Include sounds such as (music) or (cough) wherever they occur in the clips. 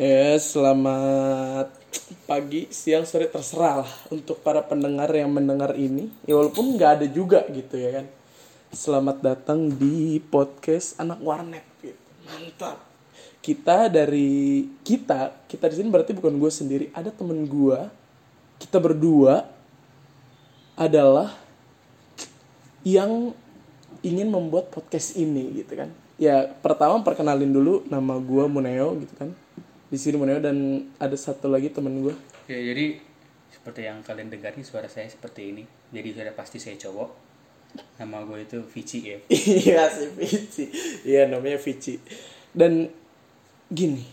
Ya, selamat pagi, siang, sore terserah lah untuk para pendengar yang mendengar ini. Ya walaupun nggak ada juga gitu ya kan. Selamat datang di podcast anak warnet. Gitu. Mantap. Kita dari kita, kita di sini berarti bukan gue sendiri. Ada temen gue. Kita berdua adalah yang ingin membuat podcast ini gitu kan. Ya pertama perkenalin dulu nama gue Muneo gitu kan di sini Muneo dan ada satu lagi temen gue Ya, jadi seperti yang kalian dengar nih suara saya seperti ini. Jadi sudah pasti saya cowok. Nama gue itu Vici ya. (laughs) iya si Vici. Iya namanya Vici. Dan gini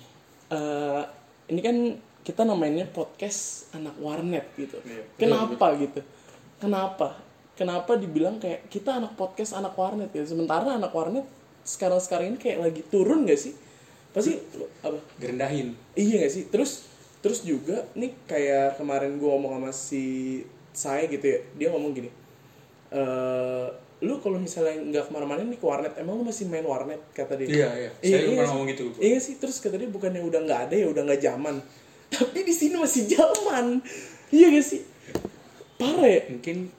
eh, ini kan kita namanya podcast anak warnet gitu. Iya, kenapa gitu? Kenapa? Kenapa dibilang kayak kita anak podcast anak warnet gitu sementara anak warnet sekarang sekarang ini kayak lagi turun gak sih pasti apa Gerendahin. Iya gak sih? Terus terus juga nih kayak kemarin gua ngomong sama si saya gitu ya, dia ngomong gini, eh lu kalau misalnya nggak ke mana-mana nih ke warnet, emang lu masih main warnet kata dia. Iya, iya. Saya juga pernah ngomong gitu. Iya sih, terus kata dia bukannya udah nggak ada ya udah nggak zaman, (laughs) tapi di sini masih zaman. Iya gak sih? Parah ya? Mungkin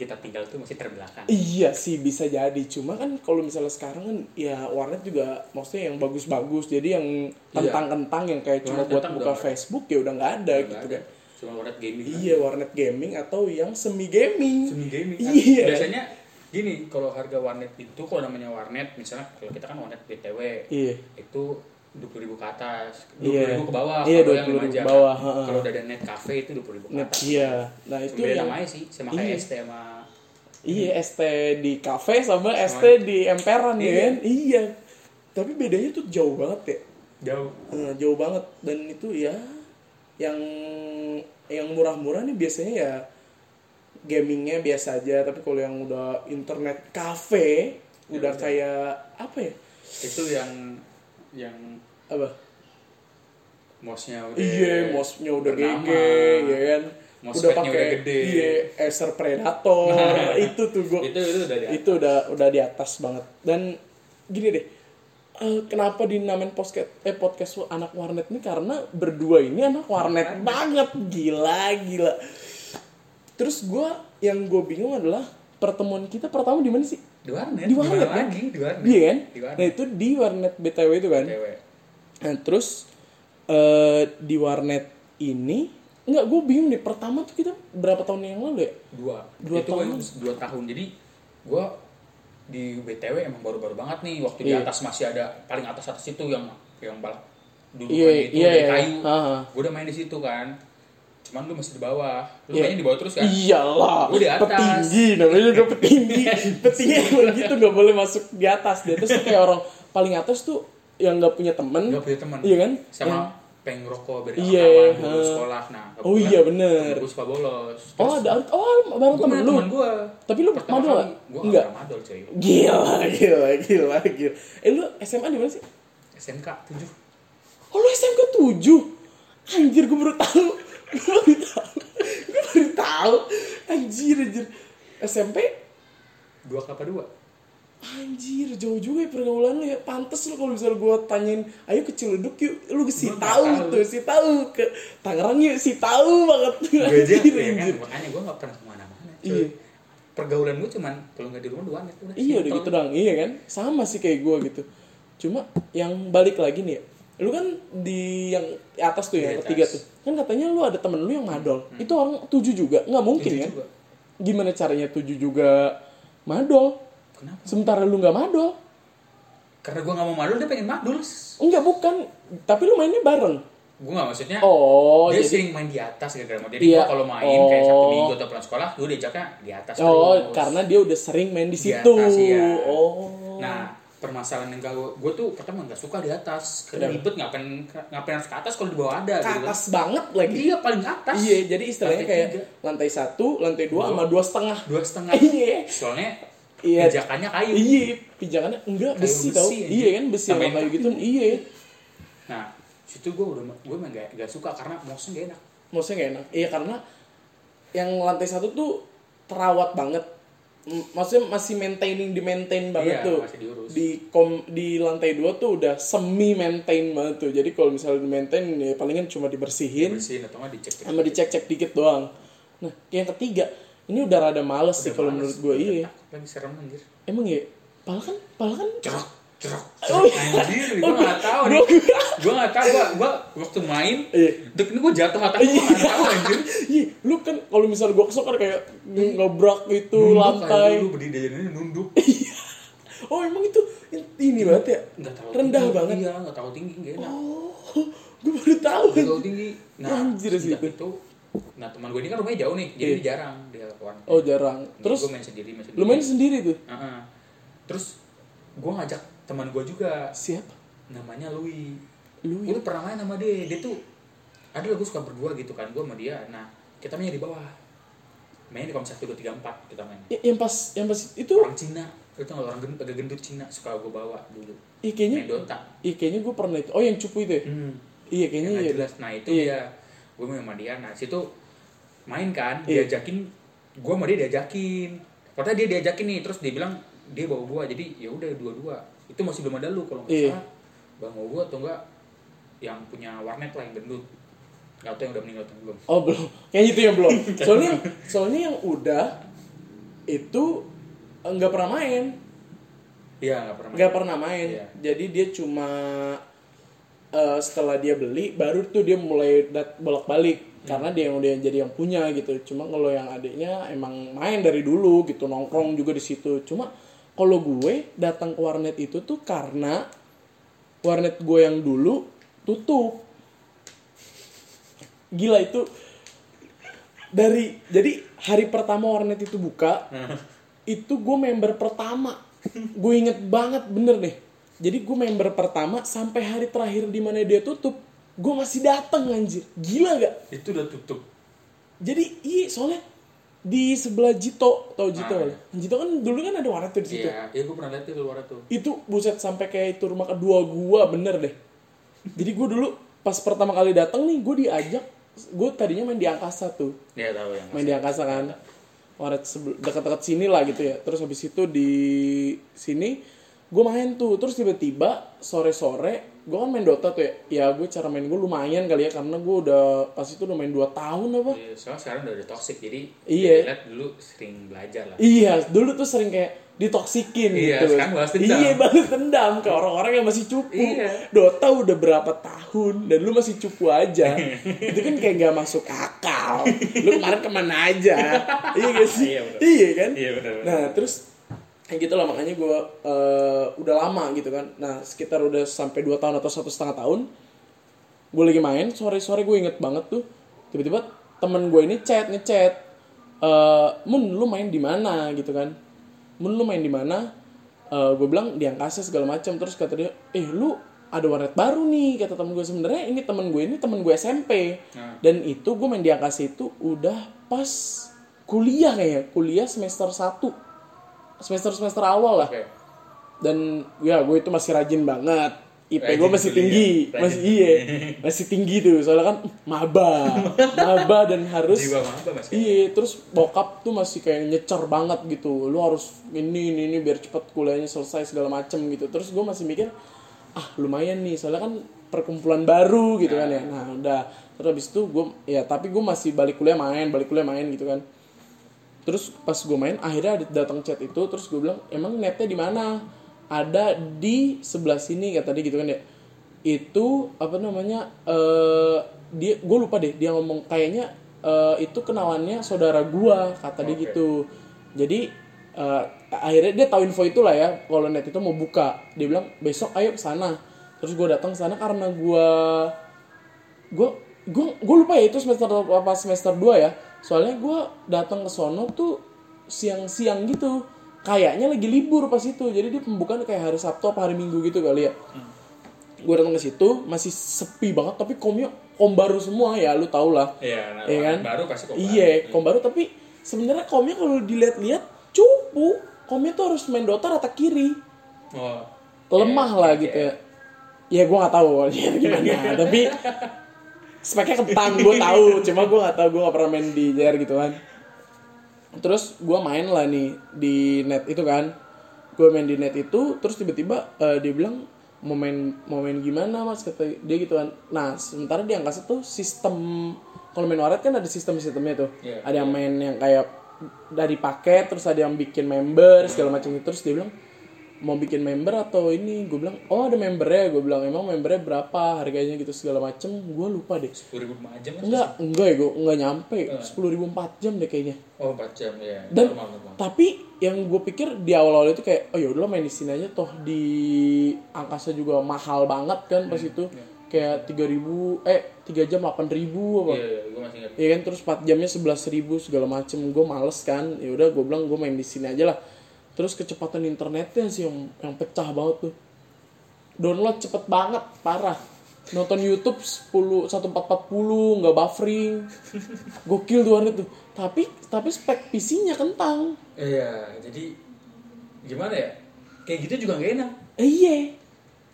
kita tinggal tuh masih terbelakang. Iya sih bisa jadi cuma kan kalau misalnya sekarang kan ya warnet juga maksudnya yang bagus-bagus jadi yang kentang-kentang yang kayak cuma Warnet buat buka Facebook ya udah nggak ada gitu ada. kan Cuma warnet gaming. kan. iya warnet gaming atau yang semi gaming Semi gaming kan. Iya. Biasanya gini, kalau harga warnet itu kalau namanya warnet, misalnya kalau kita kan warnet BTW, iya itu puluh ribu ke atas, dua Iya. ribu ke bawah. Iya, kalau yang 20.000 lima jam. bawah. Kalau udah ada net cafe itu dua puluh ribu ke atas. iya nah itu beda yang namanya sih, sama Iya. kayak ST sama iya ST di cafe sama ST di emperan ya Iya. kan iya tapi bedanya tuh jauh banget ya jauh. Eh, jauh banget dan itu ya yang yang murah-murah nih biasanya ya gamingnya biasa aja tapi kalau yang udah internet cafe Ya udah. kayak apa ya Itu yang yang apa? mosnya udah iya mouse-nya udah bernama, gege ya kan? Udah mousepad-nya pakai udah gede. iya Acer Predator. (laughs) Itu tuh gua. Itu itu udah di itu udah udah di atas banget. Dan gini deh eh, kenapa dinamain podcast eh podcast anak warnet ini? Karena berdua ini anak warnet banget. Gila gila. Terus gua yang gue bingung adalah pertemuan kita pertama di mana sih di warnet. Di warnet kan? lagi di warnet. Iya kan? Di warnet. Nah itu di warnet btw itu kan? Cewek Nah, terus eh di warnet ini nggak gue bingung nih pertama tuh kita berapa tahun yang lalu ya? Dua. Dua itu tahun. dua tahun. Jadi gua di BTW emang baru-baru banget nih waktu di Iya. atas masih ada paling atas atas itu yang yang balap dulu Iya, itu iya, dari iya. kayu. Ha-ha. gua udah main di situ kan cuman lu masih di bawah lu mainnya di bawah terus kan Iyalah, Gua di atas. petinggi namanya juga petinggi. (laughs) petinggi emang gitu nggak boleh masuk di atas. Di atas tuh kayak orang paling atas tuh yang nggak punya temen. Nggak punya teman Iya kan? sama Yang- peng rokok dari Iya, kawan dulu ha. sekolah nah Oh iya, bener. gue suka bolos oh ada oh bareng temen lu. teman gue Tapi lu pertama madol gue Enggak. nggak madol cuy Gila, gila, gila, gila. Eh lu SMA di mana sih? SMK tujuh Oh lu SMK 7 Anjir gue baru tahu. Gue baru tahu. Anjir, anjir. SMP dua apa dua Anjir, jauh juga ya pergaulan lu ya. Pantes lu kalau misalnya gue tanyain, ayo ke Ciledug yuk, lu si tahu tuh, si tahu ke Tangerang yuk, si tahu banget. gue aja Anjir, ya kan makanya gue nggak pernah ke mana-mana. Iya. pergaulan gue cuman kalau nggak di rumah dua net udah Iya udah gitu dong, iya kan? Sama sih kayak gue gitu. Cuma yang balik lagi nih ya, lu kan di yang atas tuh yang Di ketiga tuh, kan katanya lu ada temen lu yang madol. Itu orang tujuh juga, nggak mungkin Tujuh ya? juga. Gimana caranya tujuh juga madol? kenapa Sementara lu nggak madol? karena gue nggak mau madul dia pengen madul Enggak bukan, tapi lu mainnya bareng. gue nggak maksudnya Oh, dia jadi sering main di atas gara-gara mau jadi Iya. gua kalau main kayak satu Oh. minggu atau pulang sekolah gue diajaknya di atas Oh, terus. karena dia udah sering main di Di situ. atas, iya. Oh. nah permasalahan yang gue gue tuh pertama nggak suka di atas karena ribet ngapain ngapain harus ke atas kalau di bawah ada ke gitu atas banget lagi. iya paling atas Iya, jadi istilahnya Lantai kayak tiga. lantai satu, lantai dua, sama dua setengah. dua setengah (laughs) Iya. soalnya Iya. pijakannya kayu Iya, pijangannya enggak Kayu besi, besi, tau. anjing. Iya kan besi sama Tambahin kayu gitu. Iya. nah situ gue udah gue emang gak, gak suka karena mouse gak enak Maksudnya gak enak. Iya karena yang lantai satu tuh terawat banget. Maksudnya masih maintaining di maintain banget Iya, tuh. masih diurus. di kom di lantai dua tuh udah semi maintain banget tuh. Jadi kalau misalnya di maintain ya palingan cuma dibersihin. Bersihin atau nggak dicek sama dicek cek dikit doang. Nah yang ketiga ini udah rada males sih kalau menurut gue iya. lagi serem anjir. Emang ya paling kan paling kan cerok cerok Oh, iya. anjir gue nggak tahu nih gue nggak tahu gue gue waktu main Iya. dek ini gue jatuh atas gue nggak tahu anjir Iya, lu kan kalau misalnya gua kesok kan kayak ngebrak itu lantai. aja, lu berdiri dari ini nunduk (laughs) Oh, emang itu ini banget ya? nggak tahu Rendah tinggi. banget. iya nggak tahu tinggi nggak enak Oh, (laughs) gua baru tahu. nggak tahu tinggi nah Anjir sih itu. itu nah teman gue ini kan rumahnya jauh nih jadi Iya. dia jarang dia kawan Oh, jarang. Terus gue main sendiri main sendiri lu main sendiri tuh? Heeh. terus gue ngajak teman gue juga. Siapa? namanya Louis Lu gue pernah main sama dia. Dia tuh ada gue suka berdua gitu kan gue sama dia. Nah kita mainnya di bawah. Main di satu dua tiga empat kita main Ya, yang pas yang pas itu? Orang Cina. Itu orang gendut, agak gendut Cina suka gue bawa dulu. Iya kayaknya main Dota. iya kayaknya gua pernah itu. Oh, yang cupu itu ya? hmm. Iya, kayaknya iya. jelas. Nah itu Iya. dia. Gue main sama dia. Nah situ main kan Iya. diajakin gue sama dia diajakin. Padahal dia diajakin nih terus dia bilang dia bawa gua. Jadi ya udah dua-dua itu masih belum ada lu kalau nggak Iya. salah bang mau gua atau enggak yang punya warnet lah yang gendut Gak tau yang udah meninggal atau belum Oh, belum. Kayaknya itu yang belum. (laughs) Soalnya soalnya yang udah itu nggak pernah main. iya nggak pernah main. nggak pernah main Iya. jadi dia cuma eh, setelah dia beli baru tuh dia mulai dat bolak balik karena dia yang udah jadi yang punya gitu cuma kalau yang adiknya emang main dari dulu gitu nongkrong juga di situ cuma kalau gue datang ke warnet itu tuh karena warnet gue yang dulu tutup. Gila itu. Dari jadi hari pertama warnet itu buka itu gue member pertama. Gue inget banget bener deh. Jadi gue member pertama sampai hari terakhir di mana dia tutup gue masih datang anjir. Gila gak? Itu udah tutup. Jadi iya soalnya di sebelah Jito. Tau Jito? Ah, kali? Jito kan dulu kan ada warnet tuh di situ. Iya iya gue pernah lihat itu luar tuh. Itu buset sampai kayak itu rumah kedua gua bener deh. Jadi gue dulu pas pertama kali datang nih gue diajak gue tadinya main di angkasa tuh. Dia tahu yang main di angkasa kan. Sebel- dekat-dekat sini lah gitu ya. Terus habis itu di sini gue main tuh. Terus tiba-tiba sore-sore gue kan main Dota tuh ya ya gue cara main gue lumayan kali ya karena gue udah pas itu udah main 2 tahun apa Iya, soalnya sekarang udah ada toxic jadi Iya. lihat dulu sering belajar lah iya dulu tuh sering kayak ditoksikin Iya, gitu sekarang balas dendam. iya balas dendam ke orang-orang yang masih cupu Iya. Dota udah berapa tahun dan lu masih cupu aja (laughs) itu kan kayak gak masuk akal lu kemarin ke mana aja (laughs) iya gak sih Iya, bener. iya kan Iya, bener, bener. nah terus kayak gitu lah makanya gue udah lama gitu kan. Nah sekitar udah sampai 2 tahun atau satu setengah tahun gue lagi main. Sore-sore gue inget banget tuh tiba-tiba temen gue ini chat ngechat eh mun lu main di mana? gitu kan. Mun lu main di mana? Eh gue bilang di angkasa segala macam terus kata dia eh lu ada warnet baru nih kata temen gue sebenarnya ini temen gue ini temen gue SMP Nah. dan itu gue main di angkasa itu udah pas kuliah kayaknya. Kuliah semester 1 semester semester awal lah. Oke. Dan ya gue itu masih rajin banget. IP gue masih kuliah. tinggi. Masih iya. Masih tinggi tuh. Soalnya kan maba. Maba dan harus jiwa mas iya terus bokap tuh masih kayak nyecer banget gitu. Lu harus ini ini ini biar cepet kuliahnya selesai segala macem gitu. Terus gue masih mikir ah lumayan nih. Soalnya kan perkumpulan baru gitu kan ya. Nah udah. Terus habis itu gue ya tapi gue masih balik kuliah main balik kuliah main gitu kan terus pas gue main akhirnya datang chat itu terus gue bilang emang netnya di mana? Ada di sebelah sini kata dia gitu kan ya. Itu apa namanya eh dia gue lupa deh dia ngomong kayaknya eh, itu kenalannya saudara gua kata dia Oke. gitu. Jadi eh, akhirnya dia tahu info itulah ya kalau net itu mau buka. Dia bilang besok ayo ke sana. Terus gue datang ke sana karena gua gue gue gue lupa ya itu semester apa semester 2 ya soalnya gue datang ke sono tuh siang-siang gitu. Kayaknya lagi libur pas itu. Jadi dia pembukaan kayak hari Sabtu apa hari Minggu gitu kali ya. Gue datang ke situ masih sepi banget tapi komnya kom baru semua ya lu tau lah. Iya nah, Iya kan? baru pasti kok iya kom baru tapi sebenarnya komnya kalau dilihat-lihat cupu. Komnya tuh harus main Dota rata kiri. Oh. Lemah Iya, lah iya. gitu ya. Ya gue nggak tahu (laughs) gimana tapi speknya kentang gue tahu. Cuma gue nggak tahu gue nggak pernah main di JR gitu kan. Terus gue main lah nih di net itu kan. Gue main di net itu terus tiba-tiba eh, dia bilang mau main mau main gimana mas? Kata dia gitu kan. Nah sementara di angkasa tuh sistem kalau main waret kan ada sistem sistemnya tuh. Iya. ada yang main yang kayak dari paket terus ada yang bikin member segala macam itu. Terus dia bilang mau bikin member atau ini? Gue bilang oh ada membernya. Gue bilang emang membernya berapa? Harganya gitu segala macem. Gue lupa deh. Sepuluh ribu lima jam enggak enggak ya gue enggak nyampe. Sepuluh ribu empat jam deh kayaknya. Oh empat jam ya dan normal normal. tapi yang gue pikir di awal-awal itu kayak oh yaudah main di sini aja toh di angkasa juga mahal banget kan pas itu. kayak 3000 eh 3 jam 8000 apa. Iya iya gue masih ingat. Ya kan terus 4 jamnya 11.000 segala macem. Gue males kan. Ya udah gue bilang gue main di sini aja lah terus kecepatan internetnya sih yang yang pecah banget tuh. Download cepet banget parah. Nonton YouTube 10 1440 nggak buffering. Gokil tuh tuh. Tapi tapi spek PC-nya kentang. Iya jadi gimana ya? Kayak gitu juga gak enak. Eh, iya.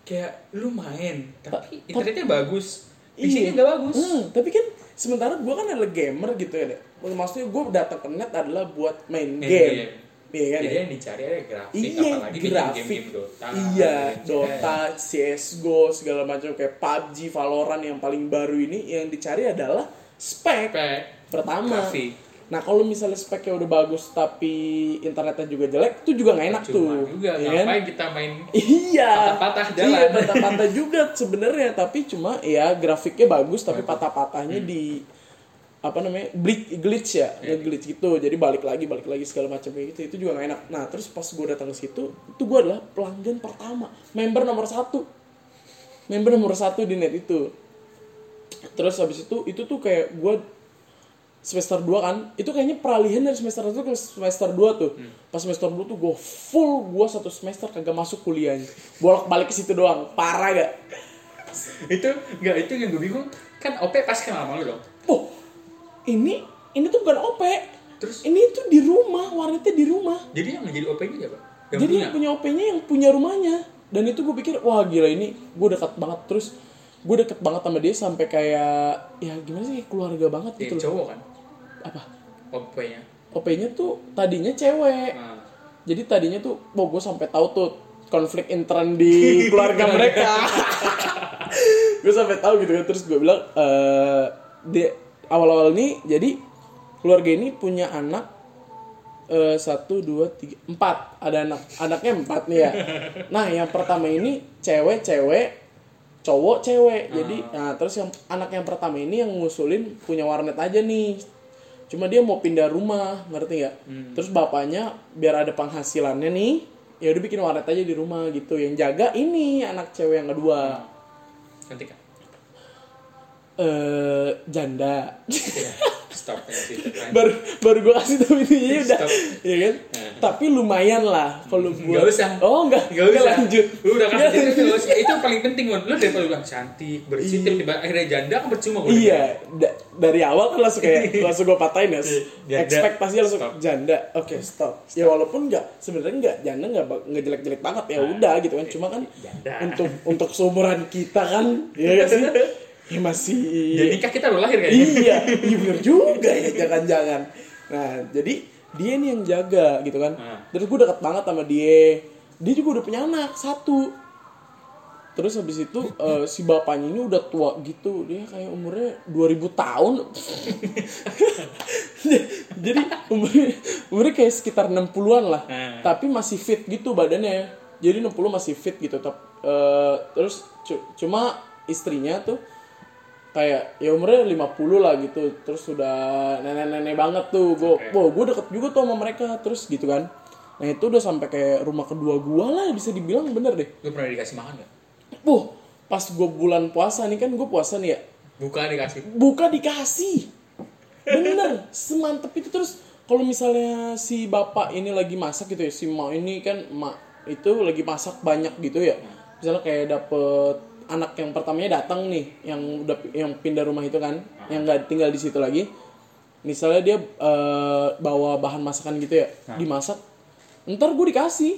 Kayak lu main tapi Ta- internetnya bagus. Iya. PC-nya gak bagus. Hmm, tapi kan sementara gue kan adalah gamer gitu ya deh. Maksudnya gue datang ke net adalah buat main Main game. game. Iya kan? jadi ya? yang dicari ada grafik Iya, apalagi grafik. game-game Dota Iya. Dota, CSGO, segala macam kayak PUBG, Valorant yang paling baru ini yang dicari adalah spek. Spek, Pertama. grafik Nah, kalau misalnya speknya udah bagus tapi internetnya juga jelek, itu juga nggak enak cuma tuh. juga Iya kan? ngapain kita main Iya. Patah-patah jalan. Iya, patah-patah juga sebenarnya, tapi cuma ya grafiknya bagus tapi patah-patahnya Hmm. di apa namanya? glitch, glitch ya, Iya. glitch gitu. Jadi balik lagi, balik lagi segala macam kayak gitu. Itu juga gak enak. Nah, terus pas gue datang ke situ, itu gue adalah pelanggan pertama, member nomor satu, member nomor satu di net itu. Terus habis itu, itu tuh kayak gue semester 2 kan itu kayaknya peralihan dari semester 1 ke semester 2 tuh pas semester 2 tuh gue full gue satu semester kagak masuk kuliahnya bolak balik ke situ doang parah gak itu enggak itu yang gue bingung kan OP pasti kenal sama lu dong oh ini ini tuh bukan OP Terus? ini tuh di rumah warnetnya di rumah. Jadi yang jadi OP ini siapa yang jadi punya? yang punya OP-nya yang punya rumahnya. Dan itu gue pikir wah gila ini gue dekat banget. Terus gue deket banget sama dia sampai kayak ya gimana sih keluarga banget Dia gitu loh. cowok kan? Apa? OP-nya OP-nya tuh tadinya cewek. Nah, jadi tadinya tuh oh gue sampai tahu tuh konflik intern di (laughs) keluarga mereka. (laughs) Gue sampai tahu gitu kan. Terus gue bilang eh di awal-awal nih jadi keluarga ini punya anak eh, satu dua tiga empat. Ada anak anaknya empat nih ya. (laughs) Nah yang pertama ini cewek cewek cowok cewek. Jadi nah terus yang anak yang pertama ini yang ngusulin punya warnet aja nih. Cuma dia mau pindah rumah ngerti nggak? Terus bapaknya biar ada penghasilannya nih ya udah bikin warnet aja di rumah gitu. Yang jaga ini anak cewek yang kedua. Nanti kan eh janda stop sih (laughs) baru baru gue kasih tahu ya udah ya kan tapi lumayan lah kalau buat Nggak usah. oh enggak Gak usah lanjut Lu udah Nggak kasih itu. Itu paling penting Mon. Lu daripada bilang cantik, bersih, Iya. tiba akhirnya janda kan percuma gua Iya, da- dari awal kan langsung kayak (laughs) langsung gue patahin ya. Janda. Ekspektasinya langsung Stop. janda. Oke, stop. Ya walaupun nggak sebenarnya nggak janda nggak nggak jelek-jelek banget ya udah gitu kan. Cuma kan untuk untuk seumuran kita kan ya nggak sih? (laughs) Ya masih Jadi nikah kita baru lahir kayaknya. iya, iya bener juga ya jangan-jangan. Nah, jadi dia nih yang jaga gitu kan. Ah. Terus gue deket banget sama dia. Dia juga udah punya anak satu. Terus habis itu eh, si bapaknya ini udah tua gitu. Dia kayak umurnya 2000 tahun. (laughs) jadi umurnya, umurnya kayak sekitar 60-an lah. Ah. Tapi masih fit gitu badannya. Jadi 60 masih fit gitu. Eh, terus cu- cuma istrinya tuh kayak ya umurnya 50 lah gitu. Terus sudah nenek-nenek banget tuh. Gue Oke. wow gue deket juga tuh sama mereka. Terus gitu kan. Nah itu udah sampai kayak rumah kedua gua lah bisa dibilang bener deh. Lu pernah dikasih makan gak? Wuh, pas gue bulan puasa nih kan gue puasa nih ya? Bukan dikasih. buka dikasih. Bener semantep itu. Terus kalau misalnya si bapak ini lagi masak gitu ya si mau ini kan mak itu lagi masak banyak gitu ya. Misalnya kayak dapet anak yang pertamanya datang nih yang udah yang pindah rumah itu kan yang nggak tinggal di situ lagi. Misalnya dia eh, bawa bahan masakan gitu ya dimasak ntar gue dikasih.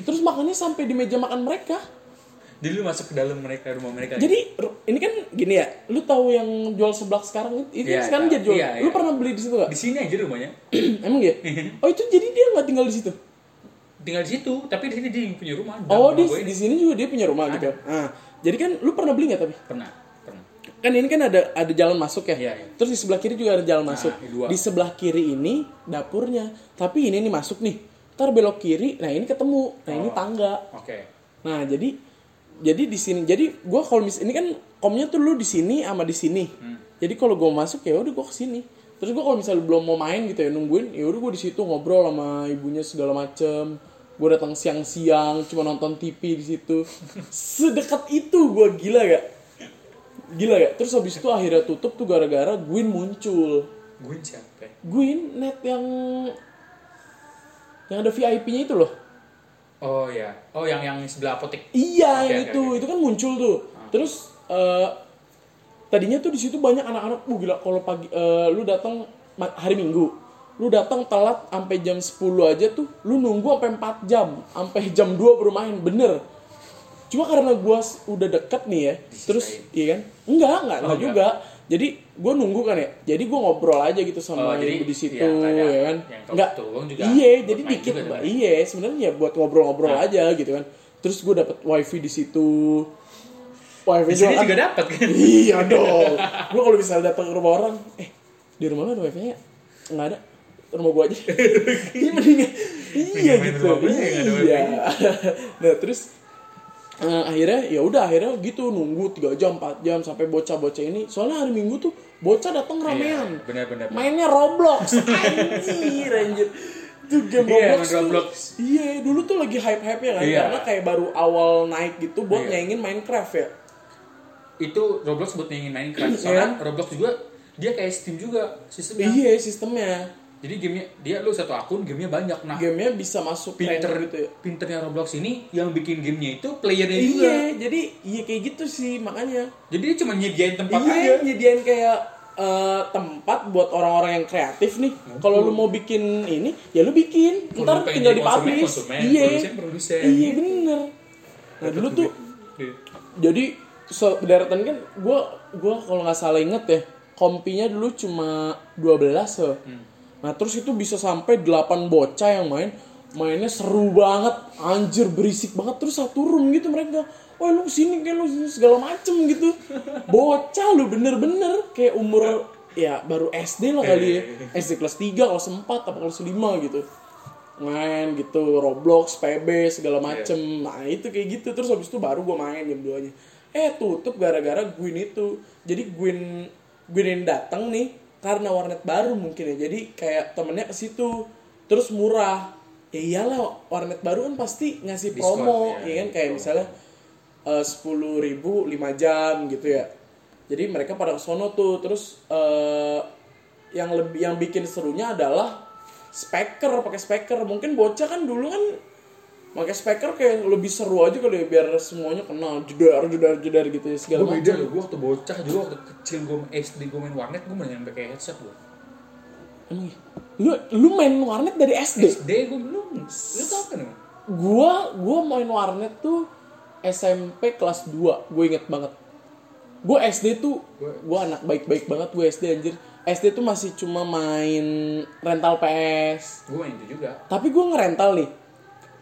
Terus makannya sampai di meja makan mereka. Jadi lu masuk ke dalam mereka rumah mereka. jadi ru- ini kan gini ya lu tahu yang jual seblak sekarang itu Iya, sekarang jadi jual. Iya, lu iya. pernah beli di situ gak Di sini aja rumahnya. (clears throat) emang ya? (laughs) Oh itu jadi dia nggak tinggal di situ? Tinggal di situ, tapi di sini dia yang punya rumah. oh di di sini juga dia punya rumah gitu nah jadi kan lu pernah beli nggak tapi Pernah, pernah. kan ini kan ada ada jalan masuk ya Iya, iya. terus di sebelah kiri juga ada jalan masuk ini dua. di sebelah kiri ini dapurnya tapi ini nih masuk nih ntar belok kiri nah ini ketemu nah ini Oh. tangga Oke. Nah, jadi jadi di sini. Jadi gua kalau mis ini kan komnya tuh lu di sini sama di sini. Jadi kalau gua masuk ya udah gua ke sini. Terus gua kalau misalnya belum mau main gitu ya nungguin, ya udah gua di situ ngobrol sama ibunya segala macem. Gua datang siang-siang cuma nonton TV di situ. Sedekat itu gua gila gak? Gila gak? Terus habis itu akhirnya tutup tuh gara-gara Gwyn muncul. Gue siapa? Gwyn net yang yang ada VIP-nya itu loh. Oh ya. Oh yang yang sebelah apotek. Iya, Oke, yang itu, oke. itu kan muncul tuh. Terus eh, tadinya tuh di situ banyak anak-anak, uh gila kalau pagi eh, lu datang hari Minggu, lu datang telat sampai jam 10 aja tuh, lu nunggu sampai 4 jam, sampai jam 2 baru main, bener. Cuma karena gua s- udah deket nih ya, terus iya kan? Enggak, enggak, enggak Oh, enggak. juga. Jadi gua nunggu kan ya. Jadi gua ngobrol aja gitu sama Oh, jadi ibu di situ ya, ya kan. yang Enggak. juga Iya, jadi dikit, juga Mbak. sebenarnya. Iya, sebenarnya ya buat ngobrol-ngobrol Nah. aja gitu kan. Terus gue dapet wifi di situ. Wifi Di sini kan- juga dapat kan? Iya dong. gue kalau misalnya datang ke rumah orang, eh di rumah lu ada wifi-nya? Nggak ada. Rumah gue aja. (laughs) Iya mendingan. Iya main gitu. ya, Iya. (laughs) nah terus eh, akhirnya ya udah akhirnya gitu nunggu 3 jam 4 jam sampai bocah-bocah ini soalnya hari Minggu tuh bocah datang ramean Iya, benar-benar. mainnya Roblox (laughs) anjir anjir tuh game Iya, Roblox, Roblox. tuh iya dulu tuh lagi hype hype ya kan Iya. karena kayak baru awal naik gitu buat Iya. nyaingin Minecraft ya Itu Roblox buat ingin Minecraft. Soalnya Roblox juga dia kayak Steam juga sistemnya. iya sistemnya Jadi gamenya dia lu satu akun gamenya banyak. Nah gamenya bisa masuk pinter gitu ya? pinternya Roblox ini yang bikin gamenya itu playernya juga. iya jadi iya kayak gitu sih makanya. Jadi dia cuma nyediain tempat iya aja. nyediain kayak eh, tempat buat orang-orang yang kreatif nih. Kalau lu mau bikin ini ya lu bikin. Kalau ntar lu tinggal di publish iya. iya bener. Nah dulu tuh Iya. jadi sederetan kan gue gua kalau nggak salah inget ya kompinya dulu cuma 12 ya. Nah terus itu bisa sampai 8 bocah yang main mainnya seru banget anjir berisik banget terus satu room gitu mereka. Wah lu sini kayak lu sini," segala macem gitu. Bocah lu bener-bener kayak umur ya baru SD lah kali ya. SD kelas 3 kelas 4 apa kelas 5 gitu. Main gitu Roblox, PB segala macem. Nah itu kayak gitu. Terus habis itu baru gue main jam 2 nya eh tutup gara-gara Gwyn itu. Jadi Gwyn Gwyn yang datang nih karena warnet baru mungkin ya. Jadi kayak temennya ke situ terus murah. Ya iyalah warnet baru kan pasti ngasih Diskon, promo ya, ya kan? kayak misalnya sepuluh ribu lima jam gitu ya. Jadi mereka pada kesono tuh. Terus eh, yang lebih yang bikin serunya adalah speaker pakai speaker. Mungkin bocah kan dulu kan pakai speaker kayak lebih seru aja kali ya biar semuanya kenal jedar jedar jedar gitu ya segala Gue beda macam. loh, gue waktu bocah juga waktu kecil gue SD gue main warnet gue main yang pakai headset gue. Emang iya? lu lu main warnet dari SD SD gue belum, lu tau kan gua gua main warnet tuh SMP kelas 2 gue inget banget. Gue SD tuh gue anak baik-baik banget gue SD anjir. SD tuh masih cuma main rental PS Gue main itu juga. tapi gue ngerental nih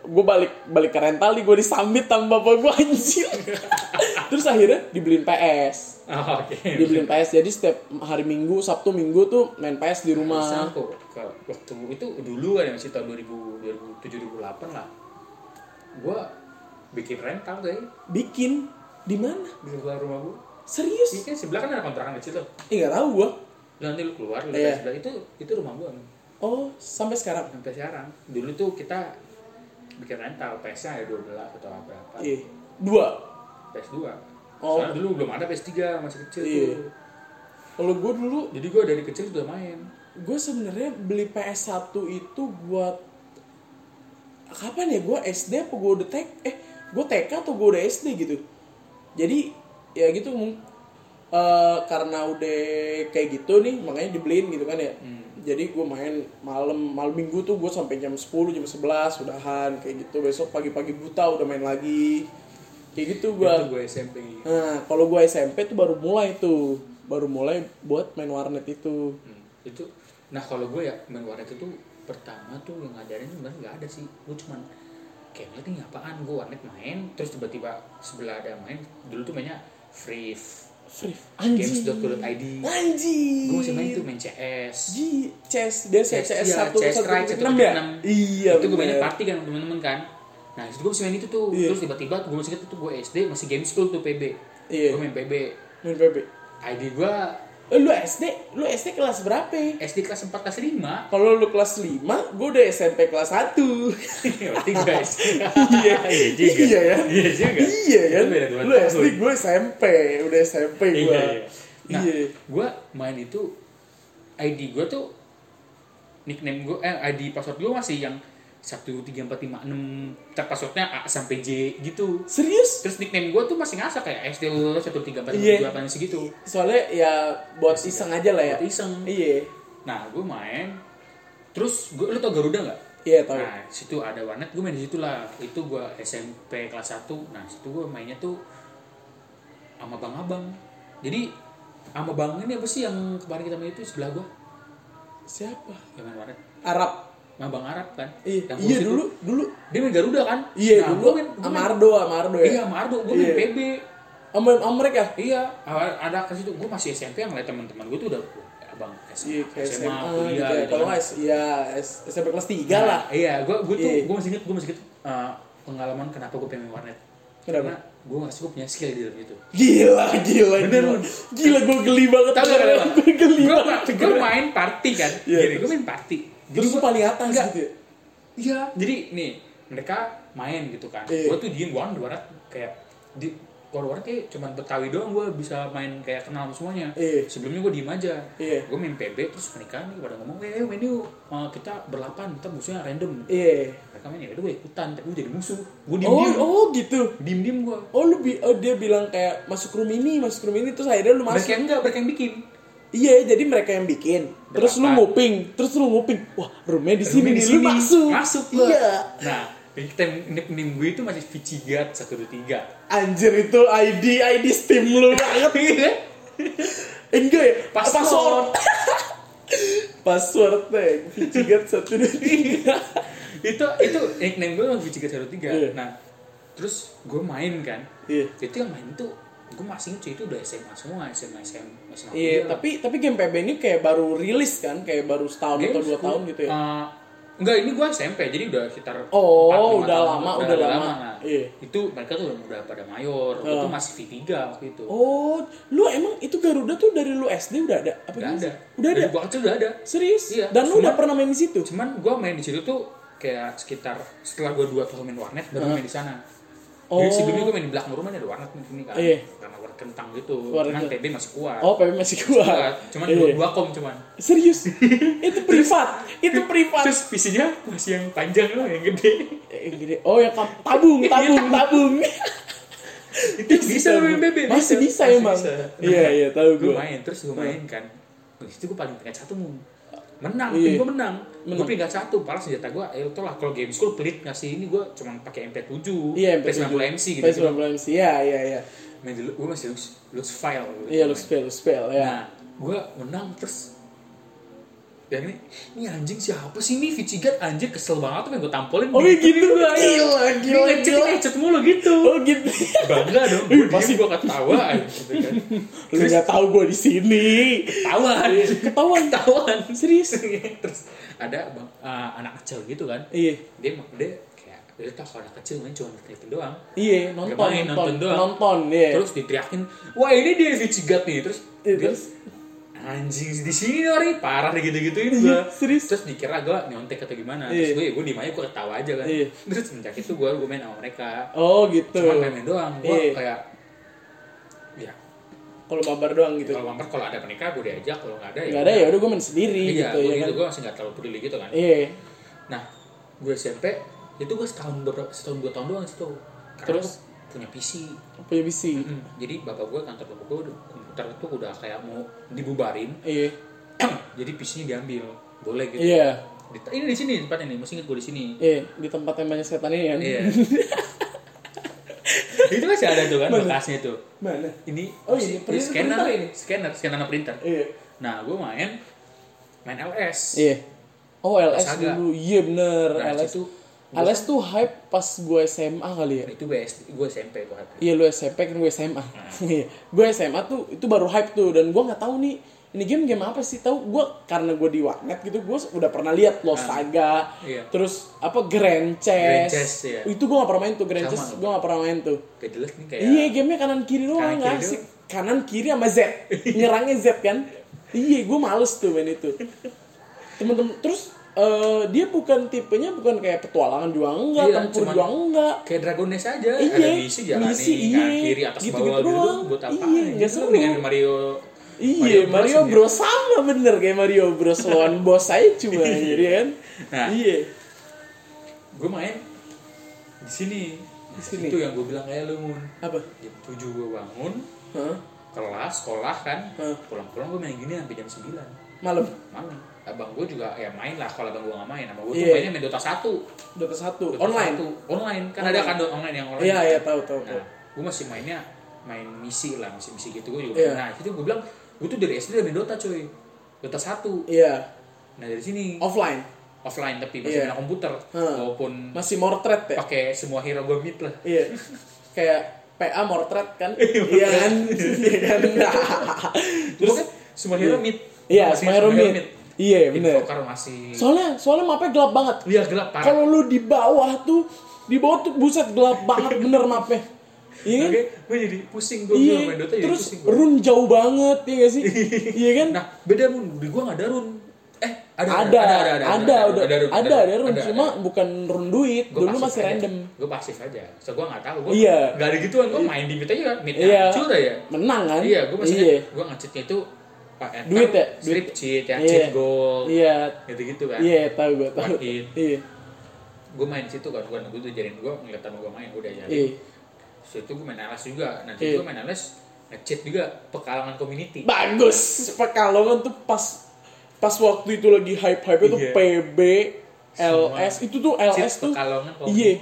gue balik balik ke rental nih gue disambit sama bapak gue anjir (laughs) terus akhirnya dibeliin PS Oh, Oke. dibeliin PS jadi setiap hari minggu sabtu minggu tuh main PS di rumah Sama tuh, ke waktu itu dulu kan masih tahun 2000, 2007 2008 lah. Gue bikin rental deh bikin di mana di sebelah rumah gue. serius Ini kan sebelah kan ada kontrakan kecil tuh. Nggak tahu gue Lu nanti lu keluar, lu Iya. ke sebelah itu itu rumah gue oh sampai sekarang sampai sekarang. Dulu tuh kita bikin rental PS-nya ada 12 atau berapa. iya dua PS2. Oh. Soalnya dulu belum ada PS3 masih kecil Iya. tuh. kalau gue dulu Jadi gue dari kecil sudah main. gue sebenarnya beli PS1 itu buat kapan ya gue SD apa gue udah TK eh gue TK atau gue udah SD gitu jadi ya gitu eh, karena udah kayak gitu nih makanya dibeliin gitu kan ya jadi gue main malam malam minggu tuh gue sampai jam 10 jam 11 udahan kayak gitu. Besok pagi-pagi buta udah main lagi. Kayak gitu gue SMP nah kalau gua SMP tuh baru mulai tuh. Baru mulai buat main warnet itu. Hmm, itu nah kalau gue ya main warnet itu pertama tuh yang ngajarin sebenarnya nggak ada sih. Gue cuman kayak ngeliat ini apaan? Gue warnet main terus tiba-tiba sebelah ada main. Dulu tuh mainnya free free anjing. games.co.id anjing. Gue masih main tuh main CS Ji, CS dia CS, CS, CS iya, satu CS Strike, enam ya? 1.6. iya itu gue mainnya party kan sama temen-temen kan. Nah itu gue masih main itu tuh. Iya. terus tiba-tiba gue masih inget tuh gue SD masih game school tuh PB Iya. gue main PB main PB ID gue lu SD lu SD kelas berapa? SD kelas 4 kelas 5 (laughs) kalau lu kelas 5 gua udah SMP kelas 1 berarti gue SD (laughs) iya. (laughs) Iya juga. Iya ya? Iya juga. Iya kan lu. SD gue SMP udah SMP Iya, gua. Iya. Nah, iya. gue main itu ID gue tuh nickname gue eh ID password gue masih yang satu tiga empat lima enam passwordnya A sampai J gitu serius terus nickname gue tuh masih ngasah kayak SD satu tiga empat Iya. lima delapan segitu soalnya ya buat iseng aja lah ya buat iseng iya nah gue main terus gue lu tau Garuda nggak iya tau Nah, situ ada warnet, gue main di situ lah. Itu gue SMP kelas 1. Nah, situ gue mainnya tuh sama Bang Abang. Jadi sama Bang ini apa sih yang kemarin kita main itu sebelah gue? siapa Yang main warnet. Arab Sama Bang Arab kan? iya Yang iya itu. dulu dulu Dia main Garuda kan? iya nah, dulu gue main, gue sama main, Ardo sama Ardo ya Iya, sama Ardo. Gue main Iya. PB. sama sama mereka Iya, ada ke situ. Gue masih SMP yang ngeliat teman-teman gue tuh udah abang iya SMA, SMA, kuliah gitu ya kalau kan. nggak iya S- SMP kelas 3 Nah, lah Iya, gue gue tuh Iya. gue masih inget gue masih inget uh, pengalaman kenapa gue pengen warnet. Kenapa? Karena gue ngerasa gue punya skill di dalam itu. gila gila Bener, gila gila gue geli banget Tahu gak gue geli Gue banget gue main party kan. Iya, Gini, gue main party. Gua- paling atas Enggak. gitu ya Iya, jadi nih mereka main gitu kan. Iya. Gue tuh diem gue di warnet kayak di kalau warnet kayak cuman Betawi doang gue bisa main kayak kenal semuanya. Iya. Sebelumnya gue diem aja. Iya. Gue main PB terus mereka nih pada ngomong, eh main yuk, Uh, kita berlapan, kita musuhnya random. iya Mereka main ya gue ikutan, tapi gue jadi musuh. Gue diem oh diem, oh gitu diem diem gue. oh lu bi oh dia bilang kayak masuk room ini masuk room ini terus akhirnya lu Mereka masuk yang enggak, mereka yang bikin. Iya jadi mereka yang bikin terus lu Berapa? nguping terus lu nguping wah roomnya di sini nih di lu sini. masuk Masuk gua. iya Nah, nickname nickname gue itu masih Vicigat 123. anjir itu ID ID Steam lu banget (laughs) Iya. Enggak ya Password. password (laughs) password teh Vicigat satu dua tiga (laughs) itu itu nickname gue masih Vicigat 123. Iya. Nah, terus gue main kan. iya Itu yang main tuh gue masih inget itu udah SMA semua, SMA SMA SMA. iya kuliah. tapi tapi game PB ini kayak baru rilis kan kayak baru setahun atau Games dua tahun gitu ya uh, enggak, ini gue SMP, jadi udah sekitar Oh, 4, 5 udah tahun, lama, udah lama. Nah, Iya. Itu mereka tuh udah pada mayor, gue Oh. tuh masih V3 waktu itu. Oh, lu emang itu Garuda tuh dari lu SD udah ada? Apa Udah ada. Udah ada. Gua kecil udah ada. Serius? Iya. Dan lu udah pernah main di situ? Cuman gue main di situ tuh kayak sekitar setelah gue dua tahun main warnet baru main di sana. Oh. Jadi sebelumnya gue main di belakang rumah ada warnet sini kan. Iya. Karena warnet kentang gitu. Warnet Cuman. PB masih kuat. Oh, PB masih kuat. Kuat. Cuman Iya. dua, dua kom cuman. Serius? (laughs) itu privat. itu privat. Terus visinya masih yang panjang loh yang gede. Eh, gini. Oh, ya kam- tabung, tabung, tabung. (laughs) Itu bisa main PB. Masih bisa, Masih emang. bisa. Iya, iya, tahu Gue gua. main terus gue main kan. Di situ gue paling peringkat satu mun. Menang, Iya. tim gue menang. Menang. Gue peringkat satu, padahal senjata gue, eh tau lah kalau game school pelit ngasih ini gue cuma pakai MP7, Iya, PS90 MC gitu. PS90 MC. Iya, iya, iya. main dulu gue masih lose, lose file gitu. Iya, lu spell, lu spell ya. nah gue menang terus dan ini ini anjing siapa sih ini Vicigat anjir kesel banget tuh pengen gue tampolin Oh, iya gitu. Gila, ini gila, ngecek gila. ini ngecek mulu gitu Oh, gitu. bangga dong Ih, gue pasti- gue ketawa gitu kan (laughs) lu nggak tahu gua di sini. ketahuan Ketahuan. ketahuan Serius? (laughs) terus ada bang, uh, anak kecil gitu kan Iya. dia dia kayak dia tau kalau anak kecil main cuma ngeliatin doang Iya, nonton, main, nonton, nonton doang. nonton, iya. terus diteriakin wah ini dia Vicigat nih terus Iya, dia, terus? Anjing di sini ori parah deh gitu gituin Iya, gua serius? terus dikira gua nyontek atau gimana Iya. terus gue gue diem aja gue ketawa aja kan Iya. terus semenjak itu gue gue main sama mereka Oh, gitu. cuma main-main doang gue Iya. kayak ya Kalau mabar doang gitu. kalau mampir kalau ada menikah gue diajak kalau nggak ada ya Gak ada ya udah gue main sendiri iya gitu gue ya gitu kan. gue masih nggak terlalu peduli gitu kan Iya. nah gue SMP itu gue setahun beberapa setahun dua tahun doang situ karena Terus? gue punya PC Punya PC. Mm, jadi bapak gue kantor bapak gue komputer itu udah kayak mau dibubarin Iya. (clears throat) jadi PC-nya diambil boleh gitu Iya. Di- ini di sini tempatnya nih inget gue di sini Iya, di tempat yang banyak setan ini kan. iya (laughs) itu masih ada tuh kan Mana? bekasnya tuh Mana? ini Oh, ini printer- scanner printer ini? scanner scanner sama printer Iya. nah gue main main LS Iya. Oh LS Saga. dulu, iya bener Nah, LS itu LS tuh hype pas gue SMA kali ya. itu gue gue SMP hype. Iya lu SMP kan gue SMA. Nah. Iya. gue SMA tuh itu baru hype tuh dan gue nggak tahu nih ini game game apa sih tahu gue karena gue di warnet gitu gue udah pernah lihat Lost Saga Iya. terus apa Grand Chess, Grand Chess, iya. itu gue gak pernah main tuh Grand Sama. Chess gue gak pernah main tuh Kayak jelas nih kayak iya gamenya kanan kiri doang nggak asik kanan kiri sama Z (laughs) nyerangnya Z kan iya gue males tuh main itu temen-temen terus eh, dia bukan tipenya bukan kayak petualangan juga enggak Iya, tempur juga enggak kayak Dragon Nest aja Iya, ada misi jalan misi, nih kanan iya. kiri atas Gitu-gitu bawah gitu doang. buat apa Iya, nggak Gitu seru. dengan Mario Iya, Mario, nih. Bros sama bener kayak Mario Bros lawan (laughs) bos aja cuma jadi kan. Nah. Iya. gue main di sini Di sini. itu yang gue bilang kayak lu mun Apa? jam tujuh gue bangun Hah? kelas sekolah kan pulang-pulang gue main gini sampai jam 9 Malam. malam abang gue juga ya main lah kalau abang gue gak main sama gue tuh Iya. mainnya main Dota 1 Dota satu online. 1. online kan Online. ada kan Dota online yang online Iya, iya tahu tahu. tahu. nah gue masih mainnya main misi lah misi misi gitu gue juga Iya. nah itu gue bilang gue tuh dari SD udah main Dota cuy Dota 1 Iya, nah dari sini offline. offline tapi masih Iya. main komputer Hah. walaupun Masih mortret ya? pakai semua hero gue mid lah Iya. Kayak PA mortret kan? (laughs) Iya kan? Iya kan? terus semua hero mid Iya, semua hero mid. Iya, bener. Invoker masih Soalnya soalnya mapnya gelap banget. Iya gelap parah Kalau lu di bawah tuh di bawah tuh buset gelap banget (laughs) bener mapnya. Iya kan? Oke, gue jadi pusing gue Iya, main Dota jadi terus pusing gua. run jauh banget, ya gak sih? (laughs) iya kan? Nah, beda mun di gua enggak ada run. Eh, ada ada, ada, ada, udah, ada, run, ada, ada, run, cuma bukan run duit, Gua dulu masih aja. random. Gue pasif aja. So gua enggak tahu. Gua Iya. Enggak ada gituan, gua main di mid aja kan. Mid Iya. hancur ya. Menang kan? Iya, gua masih Iya, gua nge-cheatnya itu Enter, Duit ya? Duit. cheat, yang Iya. cheat goal. iya, Gitu-gitu kan. iya, tahu gue tahu. Iya, Gue main situ kan, gue tuh jarin gua ngeliat gua main udah jadi. iya. Situ gua main LS juga. Nanti Iya. gua main LS nge-cheat juga pekalangan community. Bagus. Pekalongan tuh pas pas waktu itu lagi hype-hype itu Iya. PB, LS itu tuh LS Cheat tuh pekalongan Iya.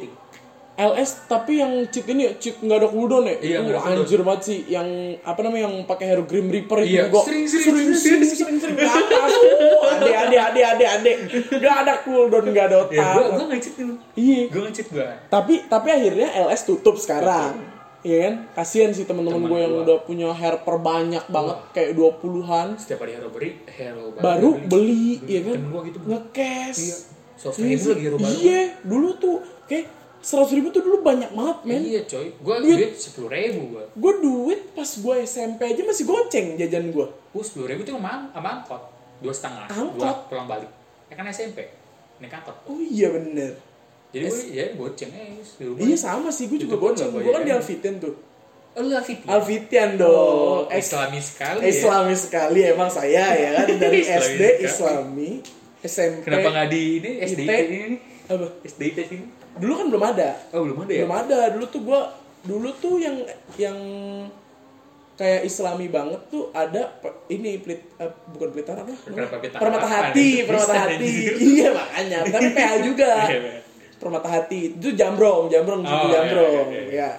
LS tapi yang cheat ini cheat nggak ada cooldown ya? Iya, itu anjir banget sih yang apa namanya yang pakai hero Grim Reaper itu Iya, sering, sering, sering sering, sering sering. sering sering ke atas. Uh, Ade ade ade ade ade. Gak ada cooldown, gak ada otak. gua gua nge-cheat dulu. Iya. Gua nge-cheat gua. Tapi tapi akhirnya LS tutup sekarang. Iya kan? Kasihan sih teman-teman Teman gue yang gua. udah punya hair perbanyak banget kayak 20-an Setiap hari hero beri, hero baru beli, iya kan? Gitu. Ngekes. Iya. So, Iya lagi hero baru. Iya, dulu tuh kayak seratus ribu tuh dulu banyak banget men. Iya coy, gua Duit. sepuluh ribu gua. Gue duit pas gue SMP aja masih goceng jajan gue. Gua sepuluh ribu cuma sama, sama angkot, dua setengah, Angkot? pulang balik. Ya kan SMP, naik angkot. Oh iya bener. Jadi gua ya goceng aja rumah. Iya sama sih, gue juga goceng. nggak Gue kan di bayar. Alfitian tuh. Oh, lu. Alfitian dong. Ex- Islami sekali ya. Islami sekali emang saya ya kan (laughs) dari SD. Islami, SMP. Kenapa nggak di ini IT? ini? Apa? SDIT sini? Dulu kan belum ada. Oh belum ada ya? Belum ada. Dulu tuh gue dulu tuh yang yang kayak Islami banget tuh ada ini pelit eh, bukan pelitaran apa? Permata Harapan, hati, (laughs) permata hati. iya makanya, tapi PH juga. (laughs) Iya. Permata hati itu jambrong, jambrong Oh, jambrong. iya, iya, iya. Ya.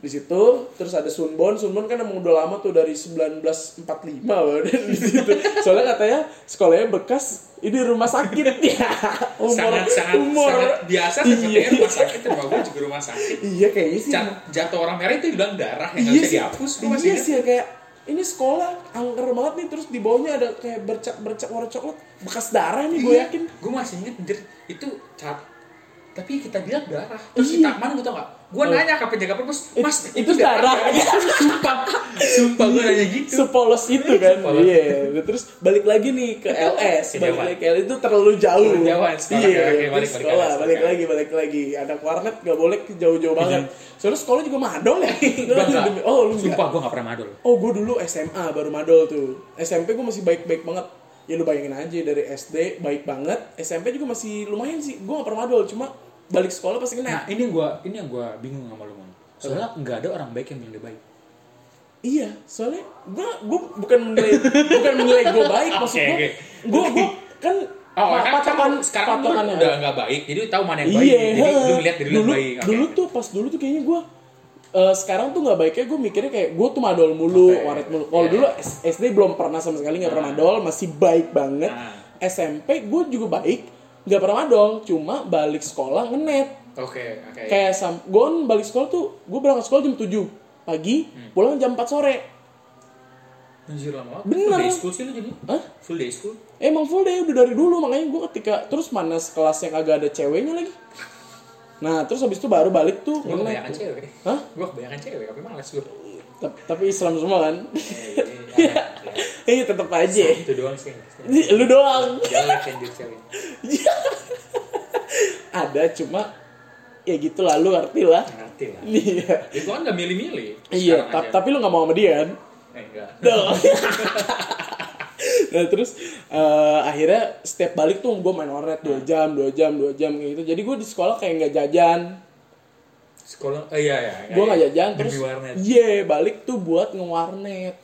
Di situ terus ada Sunbon, Sunbon kan emang udah lama tuh dari 1945 (laughs) baru di situ. Soalnya katanya sekolahnya bekas ini rumah sakit (laughs) ya. Umur, sangat sangat umur. sangat biasa Iya. sepertinya rumah sakit rumah gua juga rumah sakit. Iya kayaknya sih. Jat- jatuh orang merah itu bilang darah yang iya bisa sih. dihapus. Gua masih Iya sih ya, kayak ini sekolah angker banget nih terus di bawahnya ada kayak bercak bercak warna coklat bekas darah nih gue Iya, yakin. Gue masih inget itu cat. Tapi kita bilang darah. Terus Iya. kita mana gue tau gak? Gue Oh. nanya ke penjaga perpus, It- mas itu darah. (laughs) sumpah, sumpah gue nanya gitu. Sepolos itu kan. Sepolos. Iya. Terus balik lagi nih ke LS. Balik lagi ke LS itu terlalu jauh. Jauhan, sekolah. Iya. Terus balik, balik, sekolah, balik, balik lagi, balik lagi. Ada warnet nggak boleh jauh-jauh banget. Soalnya sekolah juga madol ya. (laughs) Oh lu. Sumpah gue gak pernah madol. Oh gue dulu SMA baru madol tuh. SMP gue masih baik-baik banget. Ya lu bayangin aja dari SD baik banget. SMP juga masih lumayan sih. Gue gak pernah madol. Cuma balik sekolah pasti kena. Nah ini gue ini yang gue bingung sama lu Mon. Soalnya nggak ada orang baik yang bilang dia baik. Iya, soalnya gue gue bukan menilai bukan menilai gue baik maksud gue. oke. Gue gue kan Oh, pa- kan patokan sekarang, patokannya. udah nggak baik, jadi tahu mana yang baik. Iya, jadi lu ngeliat dari lu dulu, baik. Dulu tuh pas dulu tuh kayaknya gue eh, sekarang tuh nggak baiknya gue mikirnya kayak gue tuh madol mulu, Oke. waret mulu. Kalau Iya. dulu S- SD belum pernah sama sekali nggak pernah madol, masih baik banget. Nah. SMP gue juga baik, nggak pernah madol, cuma balik sekolah ngenet. Oke, oke. Kayak sam, gue kan balik sekolah tuh, gue berangkat sekolah jam 7 pagi, Hmm. pulang jam 4 sore. Anjir lama banget. Bener. Full day school sih lu jadi. Hah? Full day school. Emang full day udah dari dulu makanya gue ketika terus mana kelas yang agak ada ceweknya lagi. (laughs) Nah terus habis itu baru balik tuh Gue kebanyakan cewek. Hah? Gue kebanyakan cewek, tapi males gue. Tapi, Islam semua kan? Iya. Iya (laughs) tetep aja. Itu doang sih. Lu doang. Ada cuma ya gitu lah lu ngerti lah. Ngerti lah. Iya. Itu kan gak milih-milih. Iya, tapi lu gak mau sama dia kan? Eh, enggak. Nah terus eh, akhirnya setiap balik tuh gue main warnet 2 jam, 2 jam, 2 jam gitu. Jadi gue di sekolah kayak nggak jajan. Sekolah, oh iya, iya. iya, gue nggak iya. jajan terus iya balik tuh buat ngewarnet